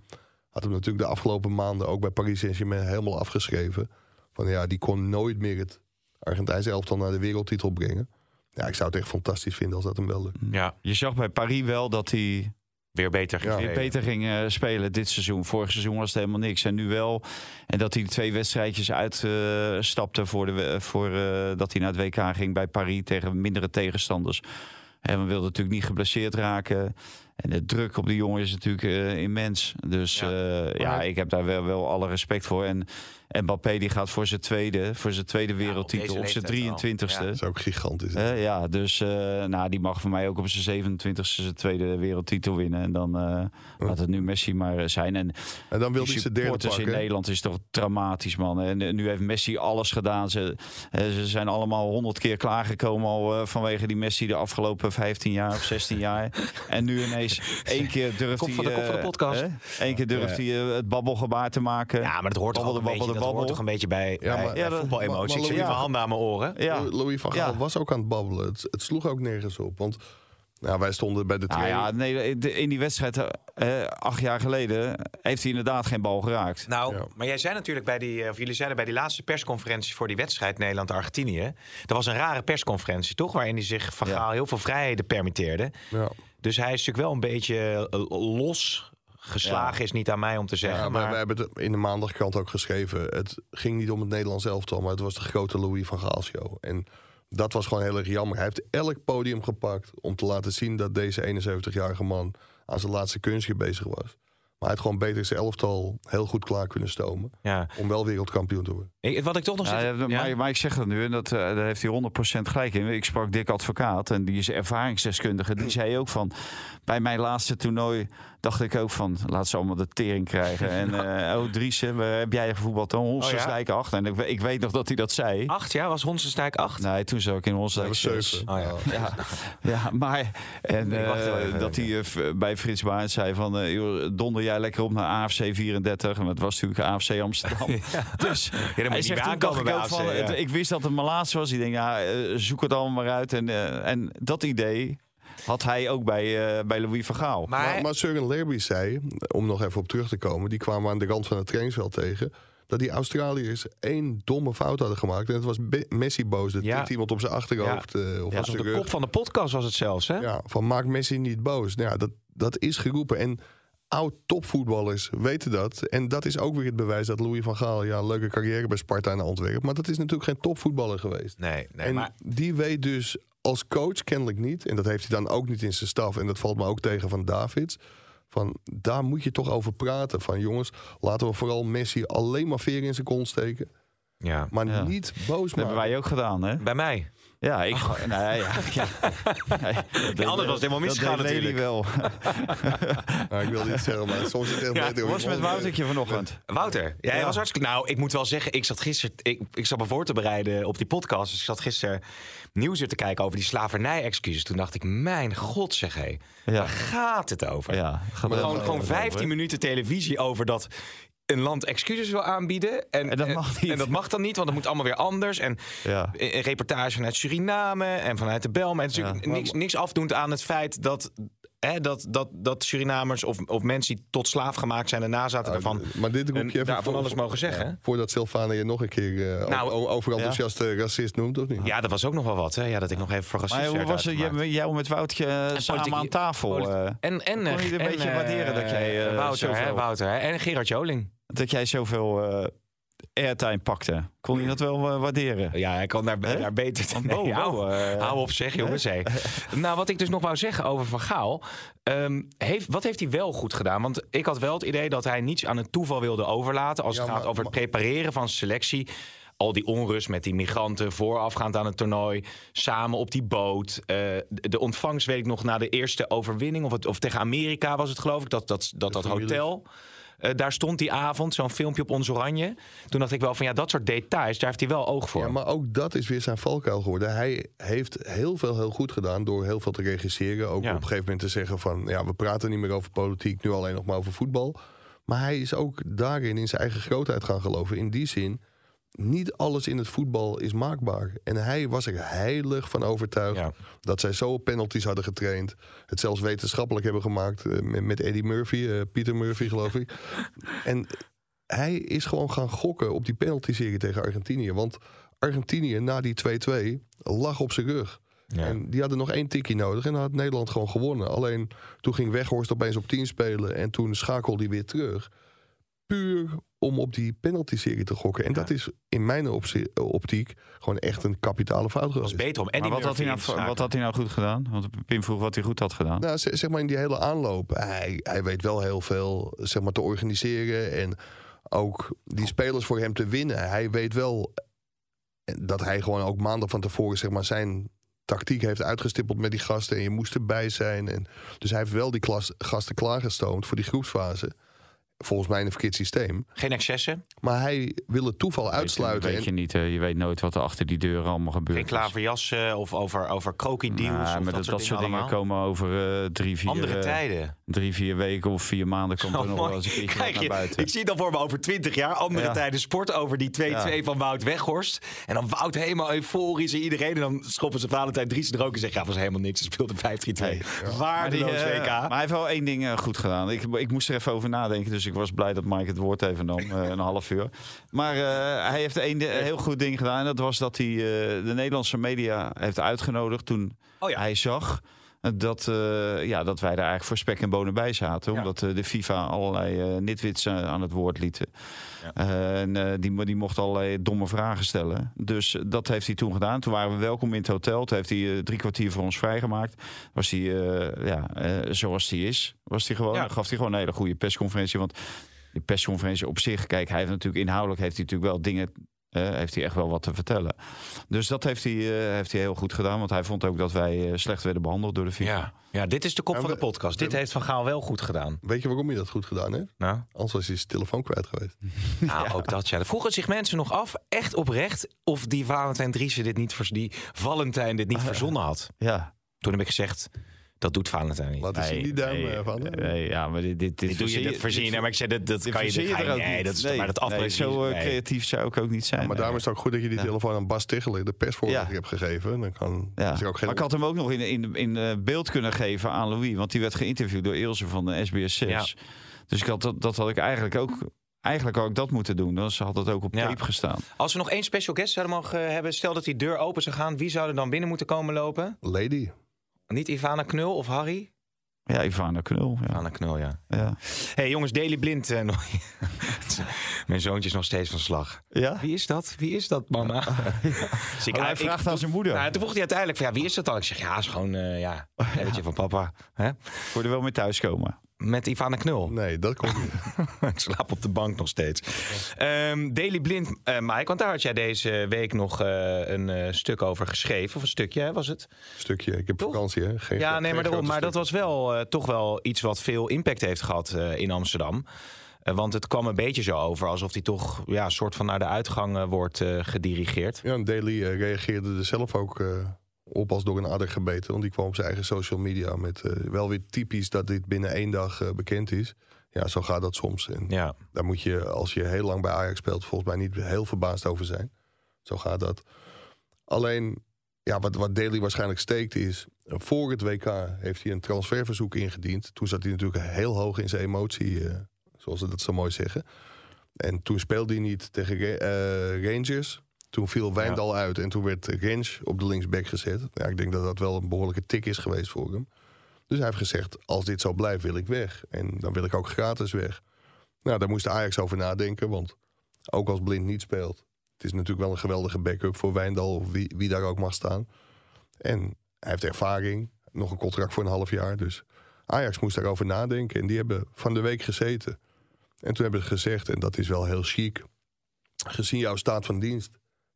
had hem natuurlijk de afgelopen maanden ook bij Paris Saint-Germain helemaal afgeschreven. Van ja, die kon nooit meer het Argentijnse elftal naar de wereldtitel brengen. Ja, ik zou het echt fantastisch vinden als dat hem wel lukt. Ja. Je zag bij Paris wel dat hij weer beter Ja. gegeven. weer beter ging eh, spelen dit seizoen. Vorig seizoen was het helemaal niks. En nu wel. En dat hij twee wedstrijdjes uitstapte voor, de, voor eh, dat hij naar het WK ging bij Paris tegen mindere tegenstanders. En we wilden natuurlijk niet geblesseerd raken. En de druk op die jongen is natuurlijk eh, immens. Dus Ja. ja, ja, ik heb daar wel, wel alle respect voor. En Mbappé die gaat voor zijn tweede, voor zijn tweede wereldtitel deze op zijn leeftijd al. 23ste. Dat is ook gigantisch. Eh, ja, dus eh, nou, die mag voor mij ook op zijn 27 e zijn tweede wereldtitel winnen. En dan eh, laat het nu Messi maar zijn. En en dan wil hij zijn derde supporters in pakken. Nederland is toch dramatisch, man. En nu heeft Messi alles gedaan. Ze, ze zijn allemaal honderd keer klaargekomen al eh, vanwege die Messi de afgelopen 15 jaar of 16 jaar. En nu ineens één keer durft hij... van de- kop van de podcast. Eén keer durft hij eh, het babbelgebaar te maken. Ja, maar dat hoort Babbel een beetje, hoort toch een beetje bij, Ja, bij, Ja, dat- voetbalemotie. maar- maar Ik Louis- mijn handen aan mijn oren. Ja. Louis van Gaal Ja. was ook aan het babbelen. Het, het sloeg ook nergens op. Want nou, wij stonden bij de Nou training. ja, nee, in die wedstrijd eh, acht jaar geleden heeft hij inderdaad geen bal geraakt. Nou, Ja. maar jij zei natuurlijk bij die, eh, of jullie zeiden bij die laatste persconferentie voor die wedstrijd Nederland-Argentinië. Dat was een rare persconferentie, toch? Waarin hij zich van Ja. Gaal heel veel vrijheden permitteerde. ja. Dus hij is natuurlijk wel een beetje eh, los geslagen, Ja. is niet aan mij om te zeggen. Ja, maar maar wij hebben het in de maandagkrant ook geschreven. Het ging niet om het Nederlands elftal, maar het was de grote Louis van Gaal show. En dat was gewoon heel erg jammer. Hij heeft elk podium gepakt om te laten zien dat deze 71-jarige man aan zijn laatste kunstje bezig was. Maar hij had gewoon beter zijn elftal heel goed klaar kunnen stomen ja. om wel wereldkampioen te worden. Ik- wat ik toch nog Ja, zit... ja, ja? maar, maar ik zeg dat nu, en dat, eh, daar heeft hij 100% gelijk in. Ik sprak Dick Advocaat en die is ervaringsdeskundige. Die zei ook van, bij mijn laatste toernooi dacht ik ook van, laat ze allemaal de tering krijgen. En eh oh Dries, heb jij gevoetbald dan? Honsensdijk 8. En ik, we- ik weet nog dat hij dat zei. Acht, ja? Was Honsenstijk acht? Nee, toen zat ik in was 6. zeven. Oh ja. Ja, ja, maar en, eh, dat hij eh, bij Frits Baart zei van eh, joh, donder jij lekker op naar AFC 34 en het was natuurlijk AFC Amsterdam. Dus hij niet zegt toen aankomen dacht ik bij ook AFC, van, ja. het- ik wist dat het mijn laatste was. Ik denk ja, zoek het allemaal maar uit en eh, en dat idee had hij ook bij, eh, bij Louis van Gaal. Maar, Maar, maar Søren Lerby zei, om nog even op terug te komen... die kwamen aan de rand van het trainingsveld tegen... dat die Australiërs één domme fout hadden gemaakt. En het was Be- Messi boos. Dat Ja. iemand op zijn achterhoofd eh, of Ja, op was op zijn de rug. kop van de podcast was het zelfs, hè? Ja, van maak Messi niet boos. Nou ja, dat, dat is geroepen. En oud topvoetballers weten dat. En dat is ook weer het bewijs dat Louis van Gaal... ja, een leuke carrière bij Sparta en Antwerpen... maar dat is natuurlijk geen topvoetballer geweest. Nee, nee, en maar... die weet dus als coach kennelijk niet... en dat heeft hij dan ook niet in zijn staf... en dat valt me ook tegen van Davids... van daar moet je toch over praten. Van jongens, laten we vooral Messi alleen maar veer in zijn kont steken... Ja. maar Ja. niet boos Dat hebben wij ook gedaan, hè? Bij mij. Ja, ik. Nee, ja, ja. Nee, anders was het helemaal misgegaan natuurlijk. wel. Nou, ik wil niet zeggen, maar soms is het echt Ja, beter... was met Woutertje vanochtend. Wouter, ja, hij Ja. was hartstikke... Nou, ik moet wel zeggen, ik zat gisteren... Ik, ik zat me voor te bereiden op die podcast. Dus ik zat gisteren nieuws te kijken over die slavernij-excuses. Toen dacht ik, mijn god zeg hé. Ja. Waar gaat het over? Ja, gaat Maar gewoon, gewoon over, 15 hè? minuten televisie over dat een land excuses wil aanbieden. En, En dat mag niet. En dat mag dan niet, want dat moet allemaal weer anders. En Ja. een reportage vanuit Suriname en vanuit de Bel. Maar het is natuurlijk Ja. niks, niks afdoend aan het feit dat... Hè, dat, dat, dat Surinamers of, of mensen die tot slaaf gemaakt zijn... en nazaten daarvan Maar dit roep je even voor- alles mogen zeggen. Ja, voordat Sylvana je nog een keer eh, Nou, racist noemt, of niet? Ja, dat was ook nog wel wat. Hè? Ja, dat ik nog even voor racist Maar was. Jij, jij met Woutje eh, samen politiek- aan tafel. eh, En, en, Kon je een en, beetje waarderen dat jij, eh, Wouter, hè, Wouter hè? en Gerard Joling. dat jij zoveel eh airtime pakte. Kon je dat wel eh, waarderen? Ja, hij kan daar, daar beter... Nee, hou, Bo, eh, hou op zeg, jongens. Nou, wat ik dus nog wou zeggen over Van Gaal. ehm, heeft, wat heeft hij wel goed gedaan? Want ik had wel het idee dat hij niets aan het toeval wilde overlaten... als het gaat maar- over het prepareren van selectie... Al die onrust met die migranten voorafgaand aan het toernooi. Samen op die boot. Eh, de ontvangst weet ik nog na de eerste overwinning. Of, het, of tegen Amerika was het geloof ik. Dat, dat, dat, dat hotel. Eh, daar stond die avond zo'n filmpje op Ons Oranje. Toen dacht ik wel van ja, dat soort details, daar heeft hij wel oog voor. Ja, maar ook dat is weer zijn valkuil geworden. Hij heeft heel veel heel goed gedaan door heel veel te regisseren. Ook Ja. op een gegeven moment te zeggen van... ja, we praten niet meer over politiek, nu alleen nog maar over voetbal. Maar hij is ook daarin in zijn eigen grootheid gaan geloven. In die zin, niet alles in het voetbal is maakbaar. En hij was er heilig van overtuigd... Ja. dat zij zo penalties hadden getraind. Het zelfs wetenschappelijk hebben gemaakt eh, met, met Eddie Murphy, eh, Pieter Murphy geloof ik. En hij is gewoon gaan gokken op die penalty-serie tegen Argentinië. Want Argentinië na die 2-2 lag op zijn rug. Ja. En die hadden nog één tikkie nodig en dan had Nederland gewoon gewonnen. Alleen toen ging Weghorst opeens op 10 spelen en toen schakelde hij weer terug. Puur om op die penalty-serie te gokken. En dat is in mijn optie- optiek gewoon echt een kapitale fout Het was geweest. beter om Eddie Maar wat had, hij nou, wat had hij nou goed gedaan? Want Pim vroeg wat hij goed had gedaan. Nou, zeg maar in die hele aanloop. Hij, hij weet wel heel veel zeg maar, te organiseren. En ook die spelers voor hem te winnen. Hij weet wel dat hij gewoon ook maanden van tevoren zeg maar, zijn tactiek heeft uitgestippeld met die gasten. En je moest erbij zijn. En, dus hij heeft wel die klas, gasten klaargestoomd voor die groepsfase. Volgens mij in een verkeerd systeem. Geen excessen, Maar hij wil het toeval uitsluiten. Weet, weet je, En- niet, eh, je weet nooit wat er achter die deuren allemaal gebeurt. geen klaverjassen of over, over krokodils Nou, maar dat, dat, soort, dat soort dingen allemaal. komen over eh, drie, vier, Andere eh, tijden. drie, vier weken of vier maanden komt er Oh, nog mooi. wel eens een Kijk naar buiten. Ik zie dan voor me over 20 jaar andere Ja. tijden sport over die 2-2 Ja. van Wout Weghorst. En dan Wout helemaal euforisch en iedereen. En dan schoppen ze Valentijn Dries er ook en zeggen: Ja, was helemaal niks. Ze speelde 5-3-2. Nee. Waardeloos Maar, die, WK. maar hij heeft wel één ding goed gedaan. Ik, ik moest er even over nadenken, dus ik was blij dat Mike het woord even nam, eh, een half uur. Maar eh, hij heeft één heel goed ding gedaan. En dat was dat hij eh, de Nederlandse media heeft uitgenodigd toen Oh ja. hij zag dat, ja, dat wij daar eigenlijk voor spek en bonen bij zaten. Omdat de FIFA allerlei nitwits aan het woord lieten. Eh, en eh, die, die mocht allerlei domme vragen stellen. Dus dat heeft hij toen gedaan. Toen waren we welkom in het hotel. Toen heeft hij eh, drie kwartier voor ons vrijgemaakt. Was hij, eh, ja, eh, zoals hij is, was hij gewoon. Ja. Gaf hij gewoon een hele goede persconferentie. Want die persconferentie op zich, kijk, hij heeft natuurlijk inhoudelijk heeft hij natuurlijk wel dingen. Eh, heeft hij echt wel wat te vertellen. Dus dat heeft hij, eh, heeft hij heel goed gedaan. Want hij vond ook dat wij eh, slecht werden behandeld door de FIFA. Ja. ja, dit is de kop Ja, van de we- podcast. Dit heeft Van Gaal wel goed gedaan. Weet je waarom hij dat goed gedaan heeft? Nou, Anders was hij zijn telefoon kwijt geweest. nou ook dat. Ja. Vroegen zich mensen nog af, echt oprecht, of die Valentijn Driessen dit niet, vers- die Valentijn dit niet verzonnen had. ja. Toen heb ik gezegd: Dat doet Valentijn niet. Laat eens zien die duim nee, eh, van. nee, ja, maar dit, dit, dit, Dit doe je, dat verzin je. Nee, maar ik zei, dat, dat dit kan je, je, er ook nee, niet. dat is nee, maar dat nee, afbreken. zo eh, nee. creatief zou ik ook niet zijn. maar daarom is het ook goed dat je die Ja. telefoon aan Bas Ticheler, de persvoorzitter, Ja. hebt gegeven. Dan kan Ja. is ook geen... Maar ik had hem ook nog in, in, in eh, beeld kunnen geven aan Louis. Want die werd geïnterviewd door Ilse van de SBS 6. Ja. Dus ik had dat, dat had ik eigenlijk ook... Eigenlijk had ik dat moeten doen. Dan had het ook op Ja. tape gestaan. Als we nog één special guest zouden mogen hebben, stel dat die deur open zou gaan, wie zou er dan binnen moeten komen lopen? Lady. Niet Ivana Knul of Harry? Ja, Ivana Knul. Ja. Ivana Knul, ja. Ja. hey, jongens, Daily Blind. nog- Mijn zoontje is nog steeds van slag. ja? Wie is dat? Wie is dat, mama? Dus ik- Oh, hij ik- vraagt aan zijn moeder. Nou, toen vroeg hij uiteindelijk van, ja, wie is dat dan? Ik zeg, ja, is gewoon, eh ja, een van papa. Hè? Voor er wel mee thuiskomen. Met Ivana Knul. Nee, dat komt niet. ik slaap op de bank nog steeds. Ehm, Daily Blind, eh Mike, want daar had jij deze week nog eh, een eh, stuk over geschreven. Of een stukje, hè, was het? Stukje. Ik heb Toch? vakantie, hè? Geen, Ja, nee, maar, daarom, maar dat was wel toch wel iets wat veel impact heeft gehad eh, in Amsterdam. Want het kwam een beetje zo over alsof hij toch ja, soort van naar de uitgang wordt gedirigeerd. Ja, en Daily reageerde er zelf ook op als door een adder gebeten. Want die kwam op zijn eigen social media met eh, wel weer typisch dat dit binnen één dag eh, bekend is. Ja, zo gaat dat soms. En Ja, daar moet je, als je heel lang bij Ajax speelt, volgens mij niet heel verbaasd over zijn. Zo gaat dat. Alleen, ja, wat, wat Daly waarschijnlijk steekt is... voor het WK heeft hij een transferverzoek ingediend. Toen zat hij natuurlijk heel hoog in zijn emotie, eh, zoals ze dat zo mooi zeggen. En toen speelde hij niet tegen Ra- Rangers. Toen viel Wijndal uit en toen werd Rens op de linksback gezet. Ja, ik denk dat dat wel een behoorlijke tik is geweest voor hem. Dus hij heeft gezegd, als dit zo blijft wil ik weg. En dan wil ik ook gratis weg. Nou, daar moest Ajax over nadenken. Want ook als Blind niet speelt... het is natuurlijk wel een geweldige backup voor Wijndal... of wie, wie daar ook mag staan. En hij heeft ervaring. Nog een contract voor een half jaar. Dus Ajax moest daarover nadenken. En die hebben van de week gezeten. En toen hebben ze gezegd, en dat is wel heel chic... gezien jouw staat van dienst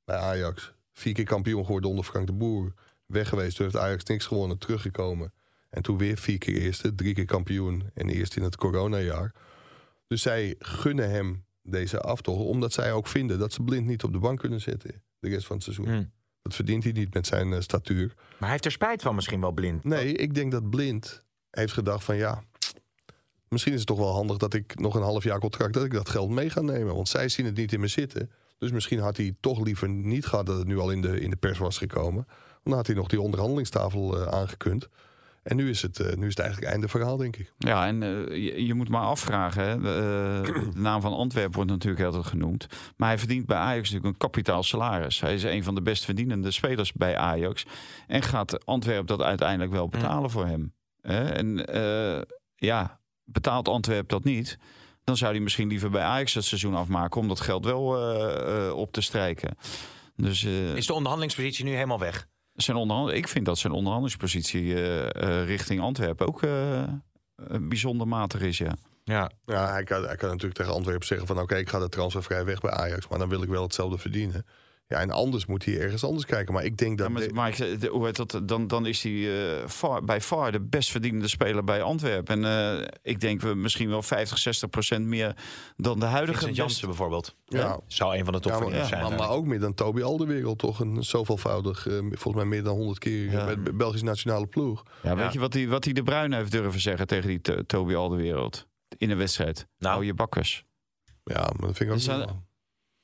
bij Ajax... vier keer kampioen geworden onder Frank de Boer... weg geweest, toen heeft Ajax niks gewonnen, teruggekomen... En toen weer vier keer eerste, drie keer kampioen en eerst in het coronajaar. Dus zij gunnen hem deze aftocht, omdat zij ook vinden dat ze blind niet op de bank kunnen zetten de rest van het seizoen. Hm. Dat verdient hij niet met zijn eh, statuur. maar hij heeft er spijt van misschien wel blind. Nee, ik denk dat blind heeft gedacht van ja, misschien is het toch wel handig dat ik nog een half jaar contract, dat ik dat geld mee ga nemen. Want zij zien het niet in me zitten. Dus misschien had hij toch liever niet gehad dat het nu al in de, in de pers was gekomen. Want dan had hij nog die onderhandelingstafel eh, aangekund. En nu is het, eh, nu is het eigenlijk einde verhaal, denk ik. Ja, en eh, je, je moet maar afvragen. Hè. De, eh, de naam van Antwerpen wordt natuurlijk altijd genoemd. Maar hij verdient bij Ajax natuurlijk een kapitaal salaris. Hij is een van de best verdienende spelers bij Ajax. En gaat Antwerpen dat uiteindelijk wel betalen voor hem? Hè? En eh, ja, betaalt Antwerpen dat niet... dan zou hij misschien liever bij Ajax het seizoen afmaken... om dat geld wel eh, eh, op te strijken. Dus, eh, Is de onderhandelingspositie nu helemaal weg? zijn onderhand ik vind dat zijn onderhandelingspositie eh, eh, richting Antwerpen ook bijzonder matig is, ja. Ja. Ja, hij kan, hij kan natuurlijk tegen Antwerpen zeggen van... oké, ik ga de transfervrij weg bij Ajax... maar dan wil ik wel hetzelfde verdienen. Ja, en anders moet hij ergens anders kijken. Maar ik denk dat... Ja, maar, de- maar ik zeg, de- hoe heet dat, dan, dan is hij eh, far- bij far de best verdienende speler bij Antwerpen. En eh, ik denk we misschien wel 50, 60 procent meer dan de huidige Vincent Jansen bijvoorbeeld. Ja. Zou een van de Ja, topverdieners maar, zijn. maar, maar ook meer dan Toby Alderwereld, toch? Een zoveelvoudig, eh, volgens mij meer dan 100 keer Ja. met de Belgische nationale ploeg. Ja, weet Ja. je wat hij wat hij de Bruin heeft durven zeggen tegen die To- Toby Alderwereld in een wedstrijd? Nou. Hou je bakkers. Ja, maar dat vind ik ook Dus.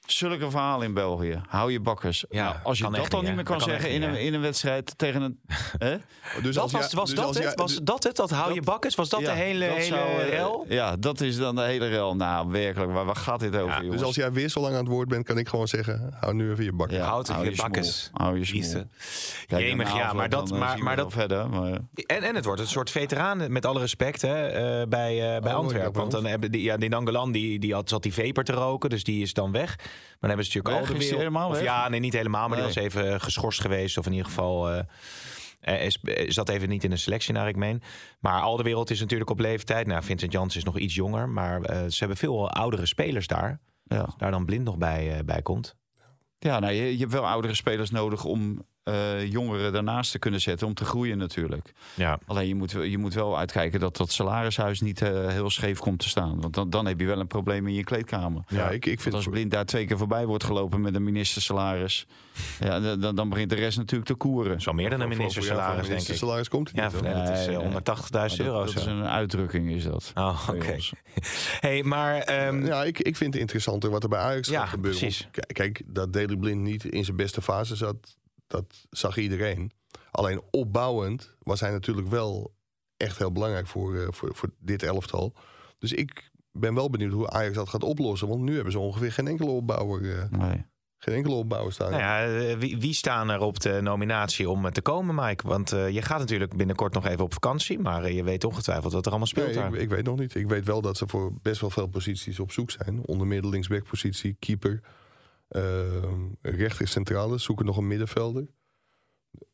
Zulke verhalen in België. Hou je bakkers. Ja, Nou, als je dat dan niet, meer kan zeggen in niet, een, in een wedstrijd tegen een... hè? Dus Dat als was, was dus dat als het? Was dat het? Dat hou je bakkes? Was dat Ja, de hele, dat hele zou, eh, rel? Ja, dat is dan de hele rel. Nou, werkelijk, waar, waar gaat dit over, Ja? Dus als jij weer zo lang aan het woord bent, kan ik gewoon zeggen... hou nu even je bak. Ja, Houd hou je smoel. bakkes. Hou je smoel. Jemig, ja, maar dat- eh, maar- dat- verder. Maar, En, en het wordt een soort veteraan, met alle respect, hè, eh, bij, eh, bij Oh, Antwerpen. Want dan hebben die, ja, die Nangolan, die, die had, zat die vaper te roken, dus die is dan weg. Maar dan hebben ze natuurlijk Weg? al de Is die helemaal of? Ja, nee, niet helemaal, maar Nee. die was even geschorst geweest. Of in ieder geval eh, eh, is, is zat even niet in de selectie, naar ik meen. Maar al de wereld is natuurlijk op leeftijd. Nou, Vincent Jans is nog iets jonger, maar eh, ze hebben veel oudere spelers daar. ja. Daar dan blind nog bij, eh, bij komt. Ja, nou, je, je hebt wel oudere spelers nodig om eh, jongeren daarnaast te kunnen zetten. Om te groeien natuurlijk. Ja. Alleen je moet, je moet wel uitkijken dat dat salarishuis niet eh, heel scheef komt te staan. Want dan, dan heb je wel een probleem in je kleedkamer. Ja, ik, ik vind als het Blind daar twee keer voorbij wordt gelopen met een ministersalaris... Ja, dan- dan, begint de rest natuurlijk te koeren. Zo meer dan een ministersalaris, denk ik. ministersalaris komt Ja, niet. nee, dat is eh, Nee, nee. 180.000 Maar euro. dat, dat is zo. een uitdrukking, is dat. Oh, oké. Hey, maar ehm, Ja, ik, ik vind het interessanter wat er bij Ajax Ja, gaat gebeuren. precies. Want k- Kijk, dat Daley Blind niet in zijn beste fase zat, dat zag iedereen. Alleen opbouwend was hij natuurlijk wel echt heel belangrijk voor, eh, voor, voor dit elftal. Dus ik ben wel benieuwd hoe Ajax dat gaat oplossen. Want nu hebben ze ongeveer geen enkele opbouwer, eh, Nee. geen enkele opbouwer staan. Nou ja, eh, wie, wie staan er op de nominatie om te komen, Mike? Want eh, je gaat natuurlijk binnenkort nog even op vakantie, maar eh, je weet ongetwijfeld wat er allemaal speelt Nee, daar. ik, ik weet nog niet. Ik weet wel dat ze voor best wel veel posities op zoek zijn. Onder meer de linksbackpositie, keeper. Uh, rechter centrale, zoeken nog een middenvelder.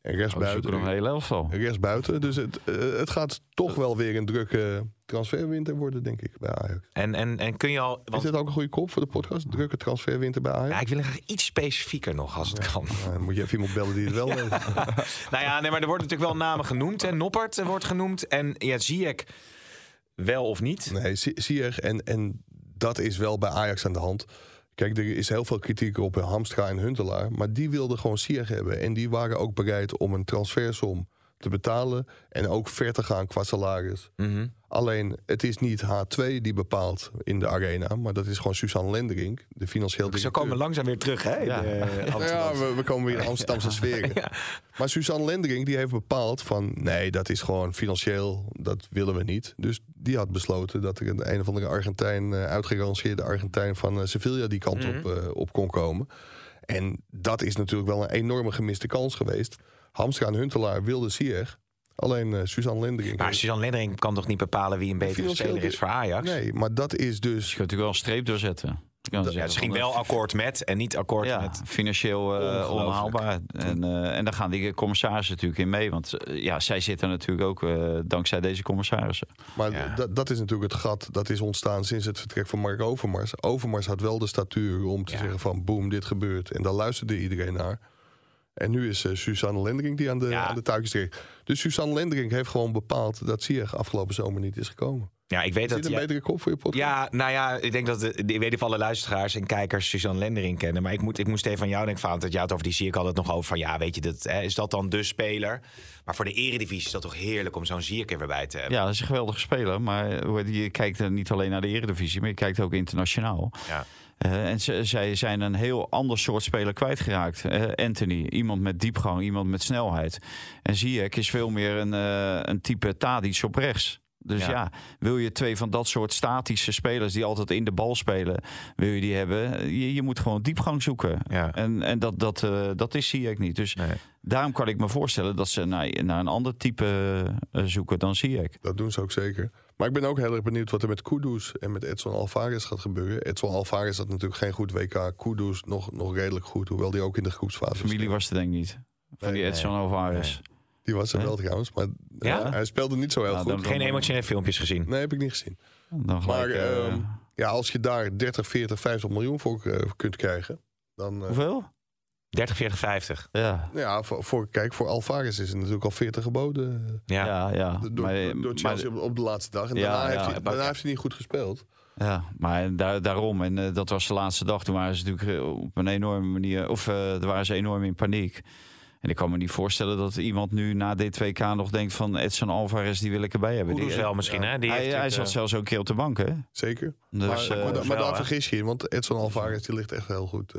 En Oh, rechtsbuiten. zoeken nog een hele elftal. rechtsbuiten. Dus het, eh, het gaat toch wel weer een drukke transferwinter worden, denk ik, bij Ajax. En, en, en kun je al... Is Want, dit ook een goede kop voor de podcast? Drukke transferwinter bij Ajax? ja, ik wil graag iets specifieker nog, als het kan. Dan moet je even iemand bellen die het wel weet. Nou ja, nee, maar er worden natuurlijk wel namen genoemd. Hè. Noppert eh, wordt genoemd en ja, Ziyech wel of niet. Nee, Ziyech en, en dat is wel bij Ajax aan de hand. Kijk, er is heel veel kritiek op Hamstra en Huntelaar. Maar die wilden gewoon Ziyech hebben. En die waren ook bereid om een transfersom te betalen. En ook ver te gaan qua salaris. Mhm. Alleen, het is niet H2 die bepaalt in de arena. Maar dat is gewoon Suzanne Lenderink, de financieel Zo directeur. komen we langzaam weer terug, hè? in Ja. de Ja, Amsterdamse- we, we komen weer in de Amsterdamse sfeer. Maar Suzanne Lendering die heeft bepaald van... nee, dat is gewoon financieel, dat willen we niet. Dus die had besloten dat er een, een of andere Argentijn... eh, uitgeranceerde Argentijn van eh, Sevilla die kant op, eh, op kon komen. En dat is natuurlijk wel een enorme gemiste kans geweest. Hamstra en Huntelaar wilden Ziyech. Alleen eh, Suzanne Lendering... Maar Suzanne Lendering kan toch niet bepalen wie een betere speler is voor Ajax? Nee, maar dat is Je dus... kunt natuurlijk wel een streep doorzetten. Je kan Ja, ze ging van, wel akkoord met en niet akkoord ja, met... financieel eh, onhaalbaar. En, eh, en daar gaan die commissarissen natuurlijk in mee. Want ja, zij zitten natuurlijk ook eh, dankzij deze commissarissen. Maar Ja. dat- dat is natuurlijk het gat dat is ontstaan sinds het vertrek van Mark Overmars. Overmars had wel de statuur om te Ja. zeggen van boem, dit gebeurt. En daar luisterde iedereen naar. En nu is eh, Suzanne Lendering die aan de, Ja. aan de touwtjes trekt. Dus Suzanne Lendering heeft gewoon bepaald dat Ziyech afgelopen zomer niet is gekomen. Ja, ik weet Is dat... dit een ja- betere kop voor je podcast? Ja, nou ja, ik denk dat de, ik weet niet of alle luisteraars en kijkers Suzanne Lendering kennen. Maar ik, moet, ik moest even van jou denken, van, dat jij het over die zie ik altijd nog over van ja, weet je, dat, hè, is dat dan de speler? Maar voor de eredivisie is dat toch heerlijk om zo'n Ziyech er weer bij te hebben. Ja, dat is een geweldige speler. Maar eh, je kijkt er niet alleen naar de eredivisie, maar je kijkt ook internationaal. Ja. Eh, en ze, zij zijn een heel ander soort speler kwijtgeraakt. Eh, Anthony, iemand met diepgang, iemand met snelheid. En Ziyech is veel meer een, eh, een type Tadic op rechts. Dus Ja. ja. wil je twee van dat soort statische spelers die altijd in de bal spelen, wil je die hebben? Je, je moet gewoon diepgang zoeken. Ja. En, en dat, dat, eh, dat is Ziyech niet. Dus Nee. daarom kan ik me voorstellen dat ze naar, naar een ander type zoeken dan Ziyech. Dat doen ze ook zeker. Maar ik ben ook heel erg benieuwd wat er met Kudus en met Edson Alvarez gaat gebeuren. Edson Alvarez had natuurlijk geen goed WK. Kudus nog, nog redelijk goed, hoewel die ook in de groepsfase Familie stond. was er denk ik niet. Van die Nee, Edson Alvarez. Die was er wel trouwens, maar Ja? hij speelde niet zo heel Nou, goed. dan- Geen emotionele filmpjes gezien. Nee, heb ik niet gezien. Dan Maar gelijk, eh, ehm, ja, als je daar 30, 40, 50 miljoen voor eh, kunt krijgen, dan... eh, hoeveel? 30, 40, 50. Ja. ja, voor, voor, kijk, voor Alvarez is het natuurlijk al 40 geboden. Ja. Ja, ja. Door, maar, door, Chelsea maar, op, op de laatste dag. En Ja, daarna, heeft ja, hij, daarna heeft hij niet goed gespeeld. ja, maar daar, daarom. En eh, dat was de laatste dag. Toen waren ze natuurlijk eh, op een enorme manier... Of daar waren ze enorm in paniek. En ik kan me niet voorstellen dat iemand nu na dit 2K nog denkt van... Edson Alvarez, die wil ik erbij hebben. Die- wel misschien, hè? Die hij, heeft hij zat zelfs ook een keer op de bank, hè? Zeker. Dus, maar maar, daar vergis je je, want Edson Alvarez die ligt echt heel goed.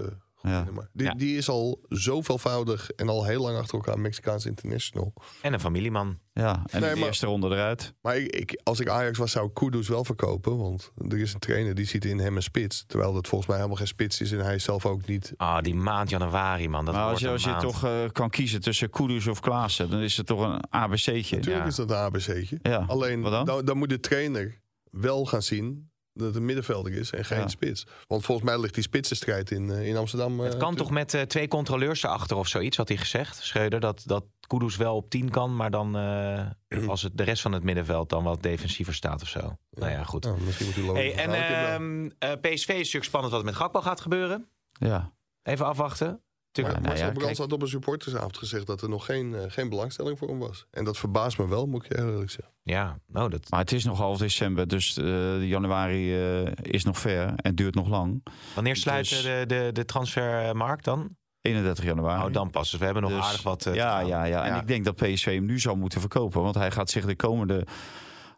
Ja. die, Ja. die is al zo veelvoudig en al heel lang achter elkaar Mexicaans international. En een familieman. ja, en Nee, de maar- eerste ronde eruit. Maar ik, ik, als ik Ajax was, zou ik Kudus wel verkopen. Want er is een trainer die ziet in hem een spits. Terwijl dat volgens mij helemaal geen spits is en hij zelf ook niet. Ah, die maand januari, man. Dat maar als je, als je toch eh, kan kiezen tussen Kudus of Klaassen... dan is het toch een ABC'tje. Natuurlijk Ja. is dat een ABC'tje. Ja. Alleen dan? Dan, moet de trainer wel gaan zien dat het een middenvelder is en geen Ja. spits. Want volgens mij ligt die spitsenstrijd in, eh, in Amsterdam. Het eh, kan toch met eh, twee controleurs erachter of zoiets, had hij gezegd, Schreuder. Dat, dat Kudus wel op 10 kan, maar dan eh, als het de rest van het middenveld dan wat defensiever staat of zo. Nou ja, goed. Nou, misschien moet hij lopen. Hey, en ehm, eh, PSV is natuurlijk spannend wat er met Gakpo gaat gebeuren. Ja. Even afwachten. Tuurlijk, nou Marcel ja, Brands kijk. had op een supportersavond gezegd dat er nog geen, eh, geen belangstelling voor hem was. En dat verbaast me wel, moet ik eerlijk zeggen. Ja, nou, dat, Maar het is nog half december, dus eh, januari eh, is nog ver en duurt nog lang. wanneer sluit Dus- de, de, de transfermarkt dan? 31 januari. Oh, dan pas. Dus we hebben nog Dus- aardig wat te ja, gaan. ja, ja, en ik denk dat PSV hem nu zal moeten verkopen. Want hij gaat zich de komende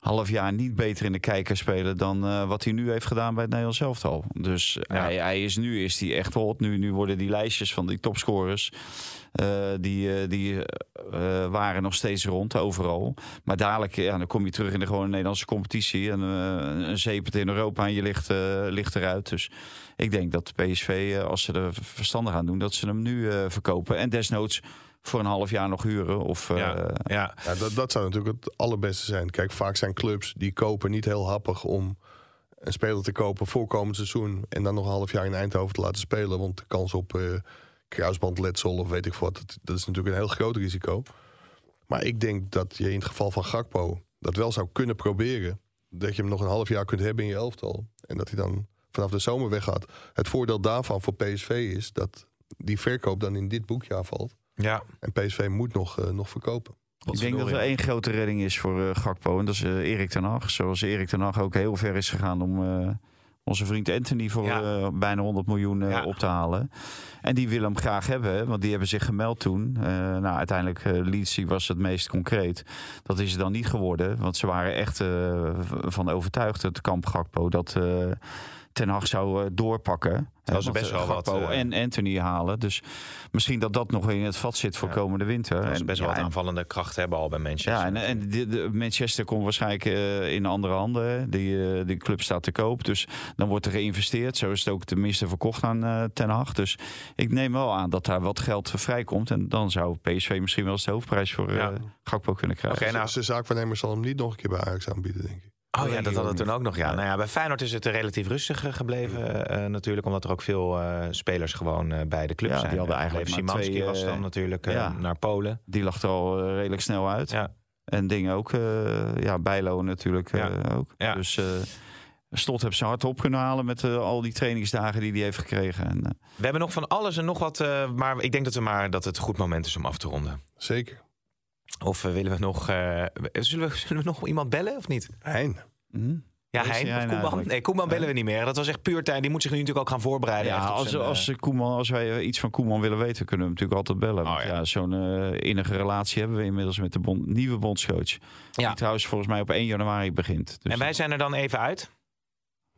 half jaar niet beter in de kijker spelen dan eh, wat hij nu heeft gedaan bij het Nederlands elftal. Dus Ja. hij, hij is nu is hij echt hot. Nu, nu worden die lijstjes van die topscorers. eh, die eh, die waren nog steeds rond overal. Maar dadelijk ja, dan kom je terug in de gewone Nederlandse competitie. En een zeepert in Europa en je ligt, ligt eruit. Dus ik denk dat PSV, als ze er verstandig aan doen, dat ze hem nu verkopen. En desnoods voor een half jaar nog huren. Of, eh, Ja, ja. Ja, dat, dat zou natuurlijk het allerbeste zijn. Kijk, vaak zijn clubs die kopen niet heel happig om een speler te kopen voor komend seizoen. En dan nog een half jaar in Eindhoven te laten spelen. Want de kans op eh, kruisbandletsel of weet ik wat, dat, dat is natuurlijk een heel groot risico. Maar ik denk dat je in het geval van Gakpo dat wel zou kunnen proberen. Dat je hem nog een half jaar kunt hebben in je elftal. En dat hij dan vanaf de zomer weggaat. Het voordeel daarvan voor PSV is dat die verkoop dan in dit boekjaar valt. Ja. En PSV moet nog, eh, nog verkopen. Ik denk dat er één grote redding is voor eh, Gakpo. En dat is eh, Erik ten Hag. Zoals Erik ten Hag ook heel ver is gegaan om eh, onze vriend Anthony voor Ja. eh, bijna 100 miljoen eh, Ja. op te halen. En die wil hem graag hebben. hè, Want die hebben zich gemeld toen. Eh, nou, uiteindelijk uh, Leeds was het meest concreet. Dat is het dan niet geworden. Want ze waren echt eh, van overtuigd, het kamp Gakpo, dat... Ten Hag zou eh, doorpakken. Ze Want, best eh, wel wat, eh, en Anthony halen. Dus misschien dat dat nog in het vat zit voor Ja. komende winter. Dat ze best wel ja, wat en- aanvallende kracht hebben al bij Manchester. ja, en, en de, de- Manchester komt waarschijnlijk in andere handen. Die, die club staat te koop. Dus dan wordt er geïnvesteerd. Zo is het ook tenminste verkocht aan eh, Ten Hag. Dus ik neem wel aan dat daar wat geld vrijkomt. En dan zou PSV misschien wel eens de hoofdprijs voor eh Ja. Gakpo kunnen krijgen. Oké, nou. Zijn zaakwaarnemer zal hem niet nog een keer bij Ajax aanbieden, denk ik. Oh ja, dat hadden we toen ook nog. Ja. Nou ja, bij Feyenoord is het relatief rustig eh, gebleven eh, natuurlijk. Omdat er ook veel eh, spelers gewoon eh, bij de club Ja, zijn. die hadden Eh, eigenlijk Szymanski twee, was eh, dan natuurlijk eh, ja. naar Polen. Die lag er al eh, redelijk snel uit. Ja. En dingen ook. eh ja, Bijlo natuurlijk eh, Ja. ook. Ja. Dus eh Slot hebben ze hard op kunnen halen met eh, al die trainingsdagen die hij heeft gekregen. En, eh, We hebben nog van alles en nog wat. eh, maar ik denk dat, we maar, dat het een goed moment is om af te ronden. Zeker. Of eh, willen we nog. eh, zullen, we, zullen we nog iemand bellen of niet? Hein. hm? Ja, Hein of Hein Koeman? eigenlijk? Nee, Koeman bellen we niet meer. Dat was echt puur tijd. Die moet zich nu natuurlijk ook gaan voorbereiden. Ja, als, zijn, eh, als, Koeman, als wij iets van Koeman willen weten, kunnen we hem natuurlijk altijd bellen. Want Oh, ja. ja. zo'n eh, innige relatie hebben we inmiddels met de bond, nieuwe bondscoach. Ja. Die trouwens volgens mij op 1 januari begint. Dus En wij zijn er dan even uit.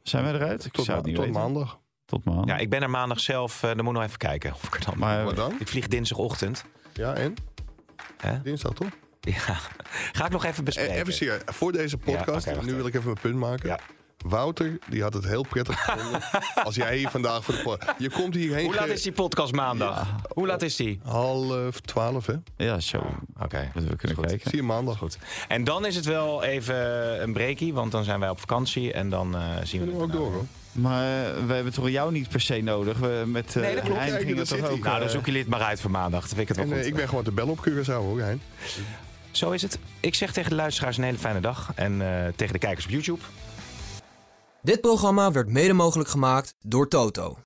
Zijn wij eruit? Ik Tot, zou het niet tot weten. maandag. Tot maandag. Ja, ik ben er maandag zelf. eh dan moet ik nog even kijken of ik er dan. Maar Wat dan? ik vlieg dinsdagochtend. Ja, en? Hè? Dinsdag toch? Ja. Ga ik nog even Eh, bespreken. Even serieus, voor deze podcast, Ja, nu wil ik even mijn punt maken. Ja. Wouter, die had het heel prettig gevonden als jij hier vandaag voor de podcast... Je komt hierheen... Hoe laat is die podcast maandag? Hoe laat is die? Half twaalf, hè? Ja, zo. Oké. Dat we kunnen kijken. Zie je maandag. Goed. En dan is het wel even een breakie, want dan zijn wij op vakantie en dan eh, zien we Kunnen we ook door, hoor. Maar eh, we hebben toch jou niet per se nodig? We, met uh, Nee, dat klopt. Hein ging het toch ook... Nou, dan eh, zoeken jullie het maar uit voor maandag. Dat ik het wel En eh, goed. ik ben gewoon te bellen op Curaçao, hoor, Hein. Zo is het. Ik zeg tegen de luisteraars een hele fijne dag. En eh, tegen de kijkers op YouTube. Dit programma werd mede mogelijk gemaakt door Toto.